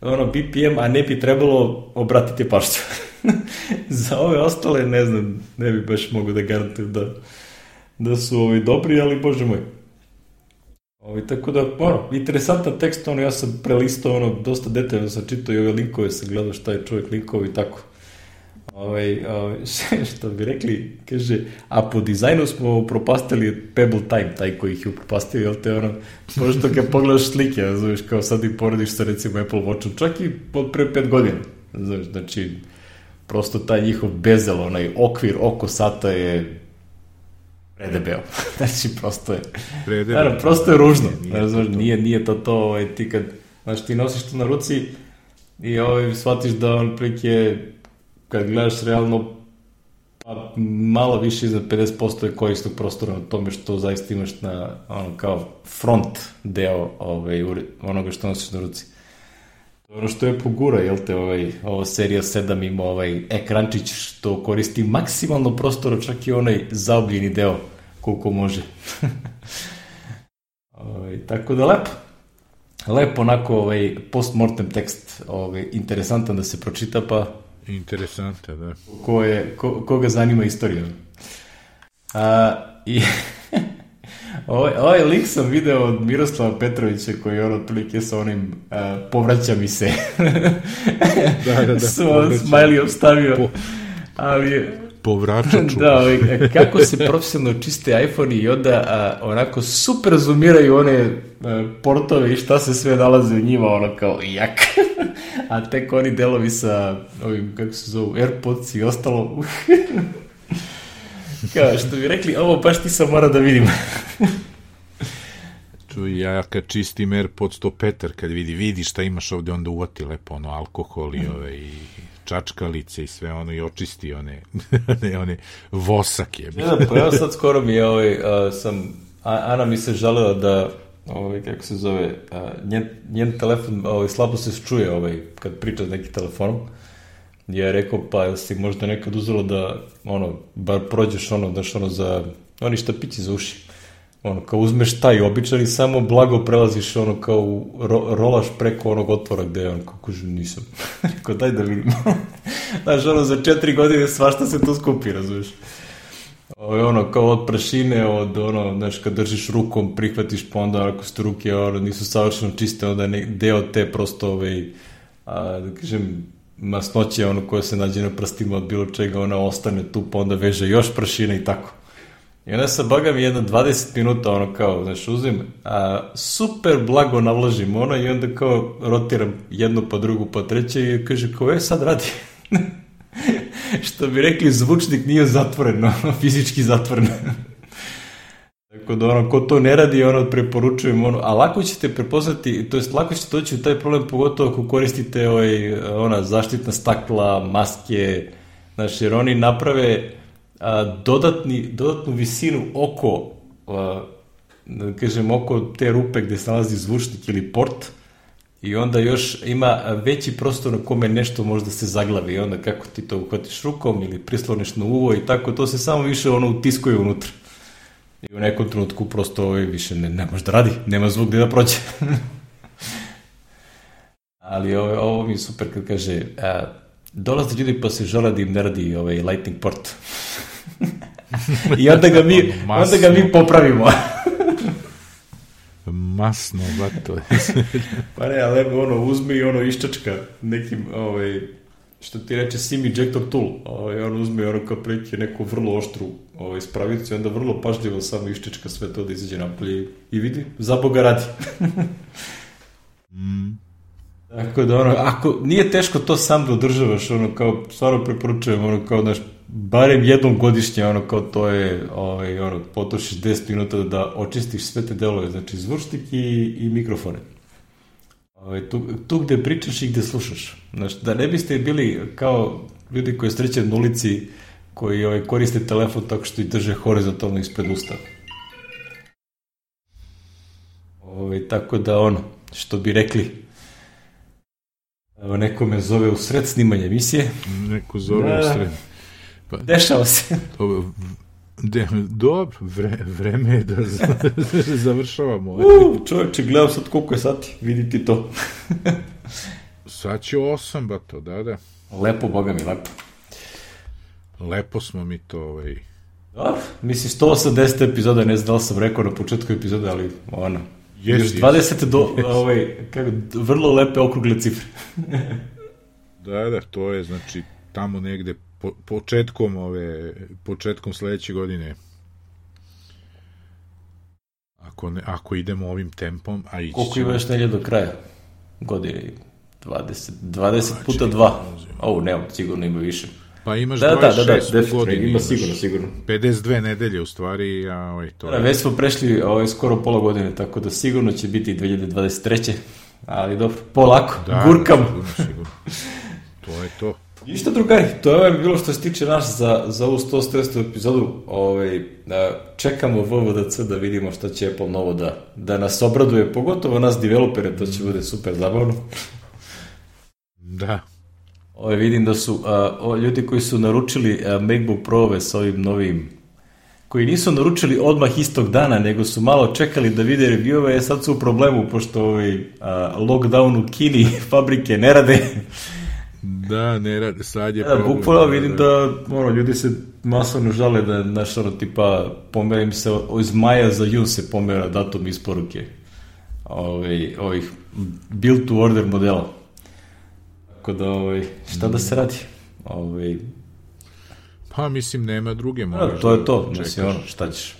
ono, BPM, a ne bi trebalo obratiti pašću. <laughs> Za ove ostale, ne znam, ne bi baš mogu da garantujem da, da su ovi dobri, ali bože moj. Ovi, tako da, ono, interesantan tekst, ono, ja sam prelistao, ono, dosta detaljno sam čitao i ove linkove, sam gledao šta je čovjek linkovi i tako. Ovaj, ovaj, <laughs> što bi rekli, kaže, a po dizajnu smo propastili Pebble Time, taj koji ih je upropastio, jel te ono, možda kad pogledaš slike, znaš, kao sad i porediš sa recimo Apple Watchom, čak i od pre pet godina, znaš, znači, prosto taj njihov bezel, onaj okvir oko sata je predebeo. <laughs> znači, prosto je, predebeo. Naravno, prosto je ružno, nije, nije, znaš, to, nije, nije to to, ovaj, ti kad, znaš, ti nosiš to na ruci i ovaj, shvatiš da on prilike kad gledaš realno pa malo više iznad 50% je koristog prostora na tome što zaista imaš na ono kao front deo ovaj, onoga što nosiš na ruci. Ono što je pogura, jel te, ovaj, ova serija 7 ima ovaj ekrančić što koristi maksimalno prostora, čak i onaj zaobljeni deo koliko može. <laughs> ovaj, tako da lepo. Lepo onako ovaj, post-mortem tekst, ovaj, interesantan da se pročita, pa Interesanta, da. Ko je, ko, koga zanima istorija. A, I <laughs> ovaj, ovaj lik sam video od Miroslava Petrovića koji je on otprilike sa onim a, povraća mi se. <laughs> da, da, da. On smiley obstavio. Po, ali povračaču. <laughs> da, ovaj, kako se profesionalno čiste iPhone i onda a, onako super zoomiraju one a, portove i šta se sve nalaze u njima, ono kao jak. <laughs> a tek oni delovi sa ovim, kako se zovu, Airpods i ostalo. <laughs> kao što bi rekli, ovo baš ti sam mora da vidim. Čuj, ja kad čistim Airpods, to Petar kad vidi, vidi šta imaš ovde, onda uvati lepo ono alkohol i ove i čačkalice i sve ono i očisti one, <laughs> ne, one vosake. Ja, pa ja sad skoro mi je ovaj, uh, sam, Ana mi se žalila da ovaj, kako se zove, uh, njen, njen telefon ovaj, slabo se čuje ovaj, kad priča neki telefonom. Ja je rekao, pa si možda nekad uzelo da, ono, bar prođeš ono, daš ono za, oni štapići za uši ono, kao uzmeš taj običan i samo blago prelaziš, ono, kao ro, rolaš preko onog otvora gde je on, kako že nisam. <laughs> Rekao, daj da vidim. <laughs> Znaš, ono, za četiri godine svašta se tu skupi, razumiješ. Ovo ono, kao od prašine, od ono, znaš, kad držiš rukom, prihvatiš, pa onda ako ste ruke, ono, nisu savršeno čiste, onda ne, deo te prosto, ovaj, a, da kažem, masnoće, ono, koja se nađe na prstima od bilo čega, ona ostane tu, pa onda veže još prašine i tako. I onda sa Boga mi jedno 20 minuta ono kao, znaš, uzim, a, super blago navlažim ono i onda kao rotiram jednu pa drugu pa treće i kaže kao, e sad radi. <laughs> Što bi rekli, zvučnik nije zatvoren, <laughs> ono, fizički zatvoren. Tako da ono, ko to ne radi, ono, preporučujem, ono, a lako ćete prepoznati, to jest lako ćete doći u taj problem, pogotovo ako koristite ovaj, ona, zaštitna stakla, maske, znaš, jer oni naprave dodatni, dodatnu visinu oko da kažem, oko te rupe gde se nalazi zvučnik ili port i onda još ima veći prostor na kome nešto možda se zaglavi i onda kako ti to uhvatiš rukom ili prisloniš na uvo i tako, to se samo više ono utiskuje unutra. I u nekom trenutku prosto ovaj više ne, ne može da radi, nema zvuk gde da prođe. <laughs> Ali ovo, ovo mi je super kad kaže a, dolaze ljudi pa se žele da im ne radi ovaj lightning port. I onda ga mi, onda ga mi popravimo. Masno, vato. <laughs> pa ne, ali ono, uzme i ono iščačka nekim, ovaj, što ti reče sim ejector tool, ovaj, on uzme ono kao prilike neku vrlo oštru ovaj, spravicu i onda vrlo pažljivo samo iščečka sve to da izađe napolje i vidi, za Boga radi. mm. Tako da ono, ako nije teško to sam da održavaš, ono kao, stvarno preporučujem, ono kao, znaš, barem jednom godišnje, ono kao to je, ovaj, ono, potrošiš 10 minuta da očistiš sve te delove, znači zvučnik i, i mikrofone. Ovaj, tu, tu gde pričaš i gde slušaš. Znači, da ne biste bili kao ljudi koji streće na ulici, koji ovaj, koriste telefon tako što i drže horizontalno ispred usta. Ovaj, tako da ono, što bi rekli, evo neko me zove u sred snimanja emisije. Neko zove da, u sred. Pa, dešava se. <laughs> To, de, dobro, vre, vreme je da <laughs> završavamo. Uh, čovječe, gledam sad koliko je sati, vidi ti to. <laughs> sad će osam, bato, da, da. Lepo, boga mi, lepo. Lepo smo mi to, ovaj... Dobro, misli, 180 epizoda, ne znam da li sam rekao na početku epizode, ali ono, Yes, Još 20 do, yes. ovaj, kako, vrlo lepe okrugle cifre. da, da, to je, znači, tamo negde po, početkom ove, početkom sledeće godine ako, ne, ako idemo ovim tempom, a ići Koliko ima još nelje do kraja godine? 20, 20 puta 2. Ovo, ne, sigurno ima više. Pa imaš da, 26 da, da, da, godinu. Ima sigurno, sigurno. 52 nedelje u stvari, a ovaj to... Da, već smo prešli ovaj, skoro pola godine, tako da sigurno će biti 2023. Ali dobro, polako, da, gurkam. Da, sigurno, sigurno. To je to. Ništa drugari, to je bilo što se tiče nas za, za ovu 100 epizodu. Ovaj, čekamo VVDC da vidimo šta će Apple novo da, da nas obraduje, pogotovo nas developere, to će bude super zabavno. Da, Ove, vidim da su a, o, ljudi koji su naručili a, MacBook Pro-ove sa ovim novim koji nisu naručili odmah istog dana, nego su malo čekali da vide reviewove, sad su u problemu, pošto ovaj, a, lockdown u Kini <laughs> fabrike ne rade. Da, ne rade, sad je da, problem. Bukvalno vidim da, ono, ljudi se masovno žale da, naš, ono, tipa, pomerim se, iz maja za jun se pomera datum isporuke ovaj, ovih build to order modela. Tako da, ovaj, šta da se radi? Ovaj, pa, mislim, nema druge. Da, to je to, da mislim, ono, šta ćeš?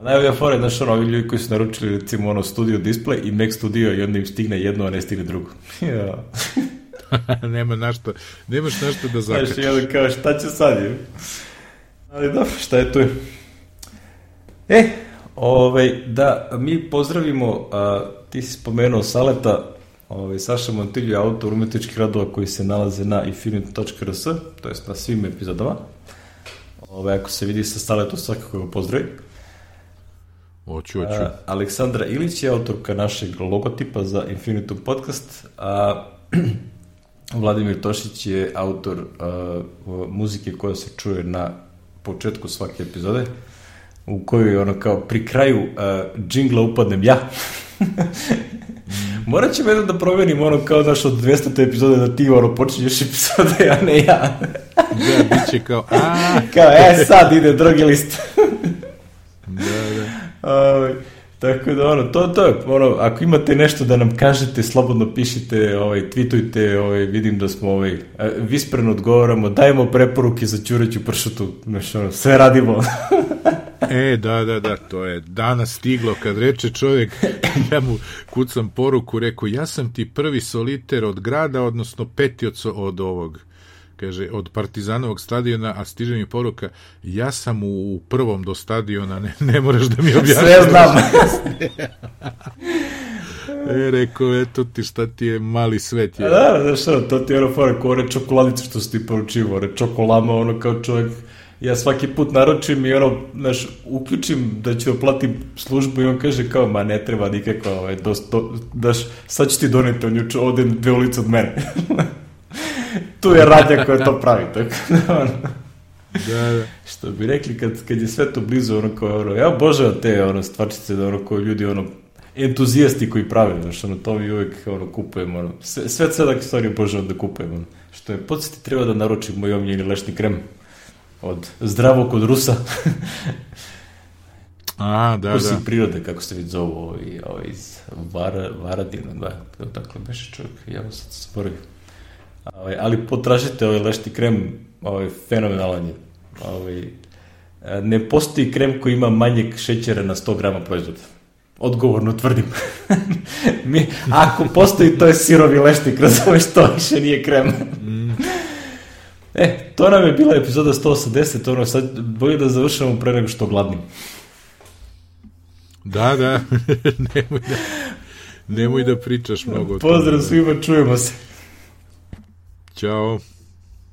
Najbolja fora je, znaš, ono, ovi ljudi koji su naručili, recimo, ono, studio display i Mac studio i onda im stigne jedno, a ne stigne drugo. <laughs> ja. <laughs> nema našto, nemaš našto da zakačeš. Znaš, i onda kao, šta će sad? Je? Ali dobro, šta je tu? E, ovaj, da, mi pozdravimo, a, ti si spomenuo Saleta, Ovaj, Saša Montilju je autor umetničkih radova koji se nalaze na infinite.rs, to jest na svim epizodama. Ovaj, ako se vidi sa stale, to svakako ga pozdravi. Oću, oću. A, Aleksandra Ilić je autorka našeg logotipa za Infinitum podcast, a <clears throat> Vladimir Tošić je autor a, muzike koja se čuje na početku svake epizode, u kojoj ono kao pri kraju a, džingla upadnem ja. <laughs> Morat ćemo jedno da promenim ono kao naš od 200. epizode da ti ono počinješ epizode, a ne ja. da, bit će kao, a Kao, e, sad ide drugi list. da, da. Ovaj, tako da, ono, to, to je, ono, ako imate nešto da nam kažete, slobodno pišite, ovaj, tweetujte, ovaj, vidim da smo, ovaj, vispreno odgovaramo, dajemo preporuke za ćureću pršutu, znaš, ono, sve radimo. <laughs> E, da, da, da, to je danas stiglo kad reče čovjek, <laughs> ja mu kucam poruku, rekao, ja sam ti prvi soliter od grada, odnosno peti od, od ovog, kaže, od Partizanovog stadiona, a stiže mi poruka, ja sam u, prvom do stadiona, ne, ne moraš da mi objašnjaš. <laughs> Sve znam. <laughs> <laughs> e, rekao, eto ti šta ti je mali svet. Je. Da, da, šta, to ti je ono fora, ko ore čokoladice što si ti poručivo, ore čokolama, ono kao čovjek ja svaki put naručim i ono, znaš, uključim da ću oplatim službu i on kaže kao, ma ne treba nikakva, ovaj, dos, do, daš, sad ću ti doneti, on juče ovde dve ulice od mene. Tu je radnja koja to <laughs> pravi, tako da, ono. Da, da. Što bi rekli kad, kad je sve to blizu, ono kao, ono, ja obožavam te ono, stvarčice, da ono, koje ljudi, ono, entuzijasti koji prave, znaš, ono, to mi uvek, ono, kupujemo, ono, sve, sve cedak stvari obožavam da kupujemo, ono. Što je, podsjeti, treba da naručim moj omljeni lešni krem od zdravog od Rusa. <laughs> A, da, Rusi da. prirode, kako se vidi zovu, ovaj, ovaj iz Vara, Varadina, da, dakle, beše čovjek, ja vam sad sporavim. Ovaj, ali potražite ovaj lešti krem, ovaj, fenomenalan je. Ovaj, ne postoji krem koji ima manjeg šećera na 100 grama proizvoda. Odgovorno tvrdim. <laughs> Mi, ako postoji, to je sirovi lešnik, razumeš, to više nije krem. mm. E, to nam je bila epizoda 180, ono sad bolje da završamo pre nego što gladnim. Da, da, <laughs> nemoj da, nemoj da pričaš mnogo. Pozdrav svima, čujemo se. Ćao.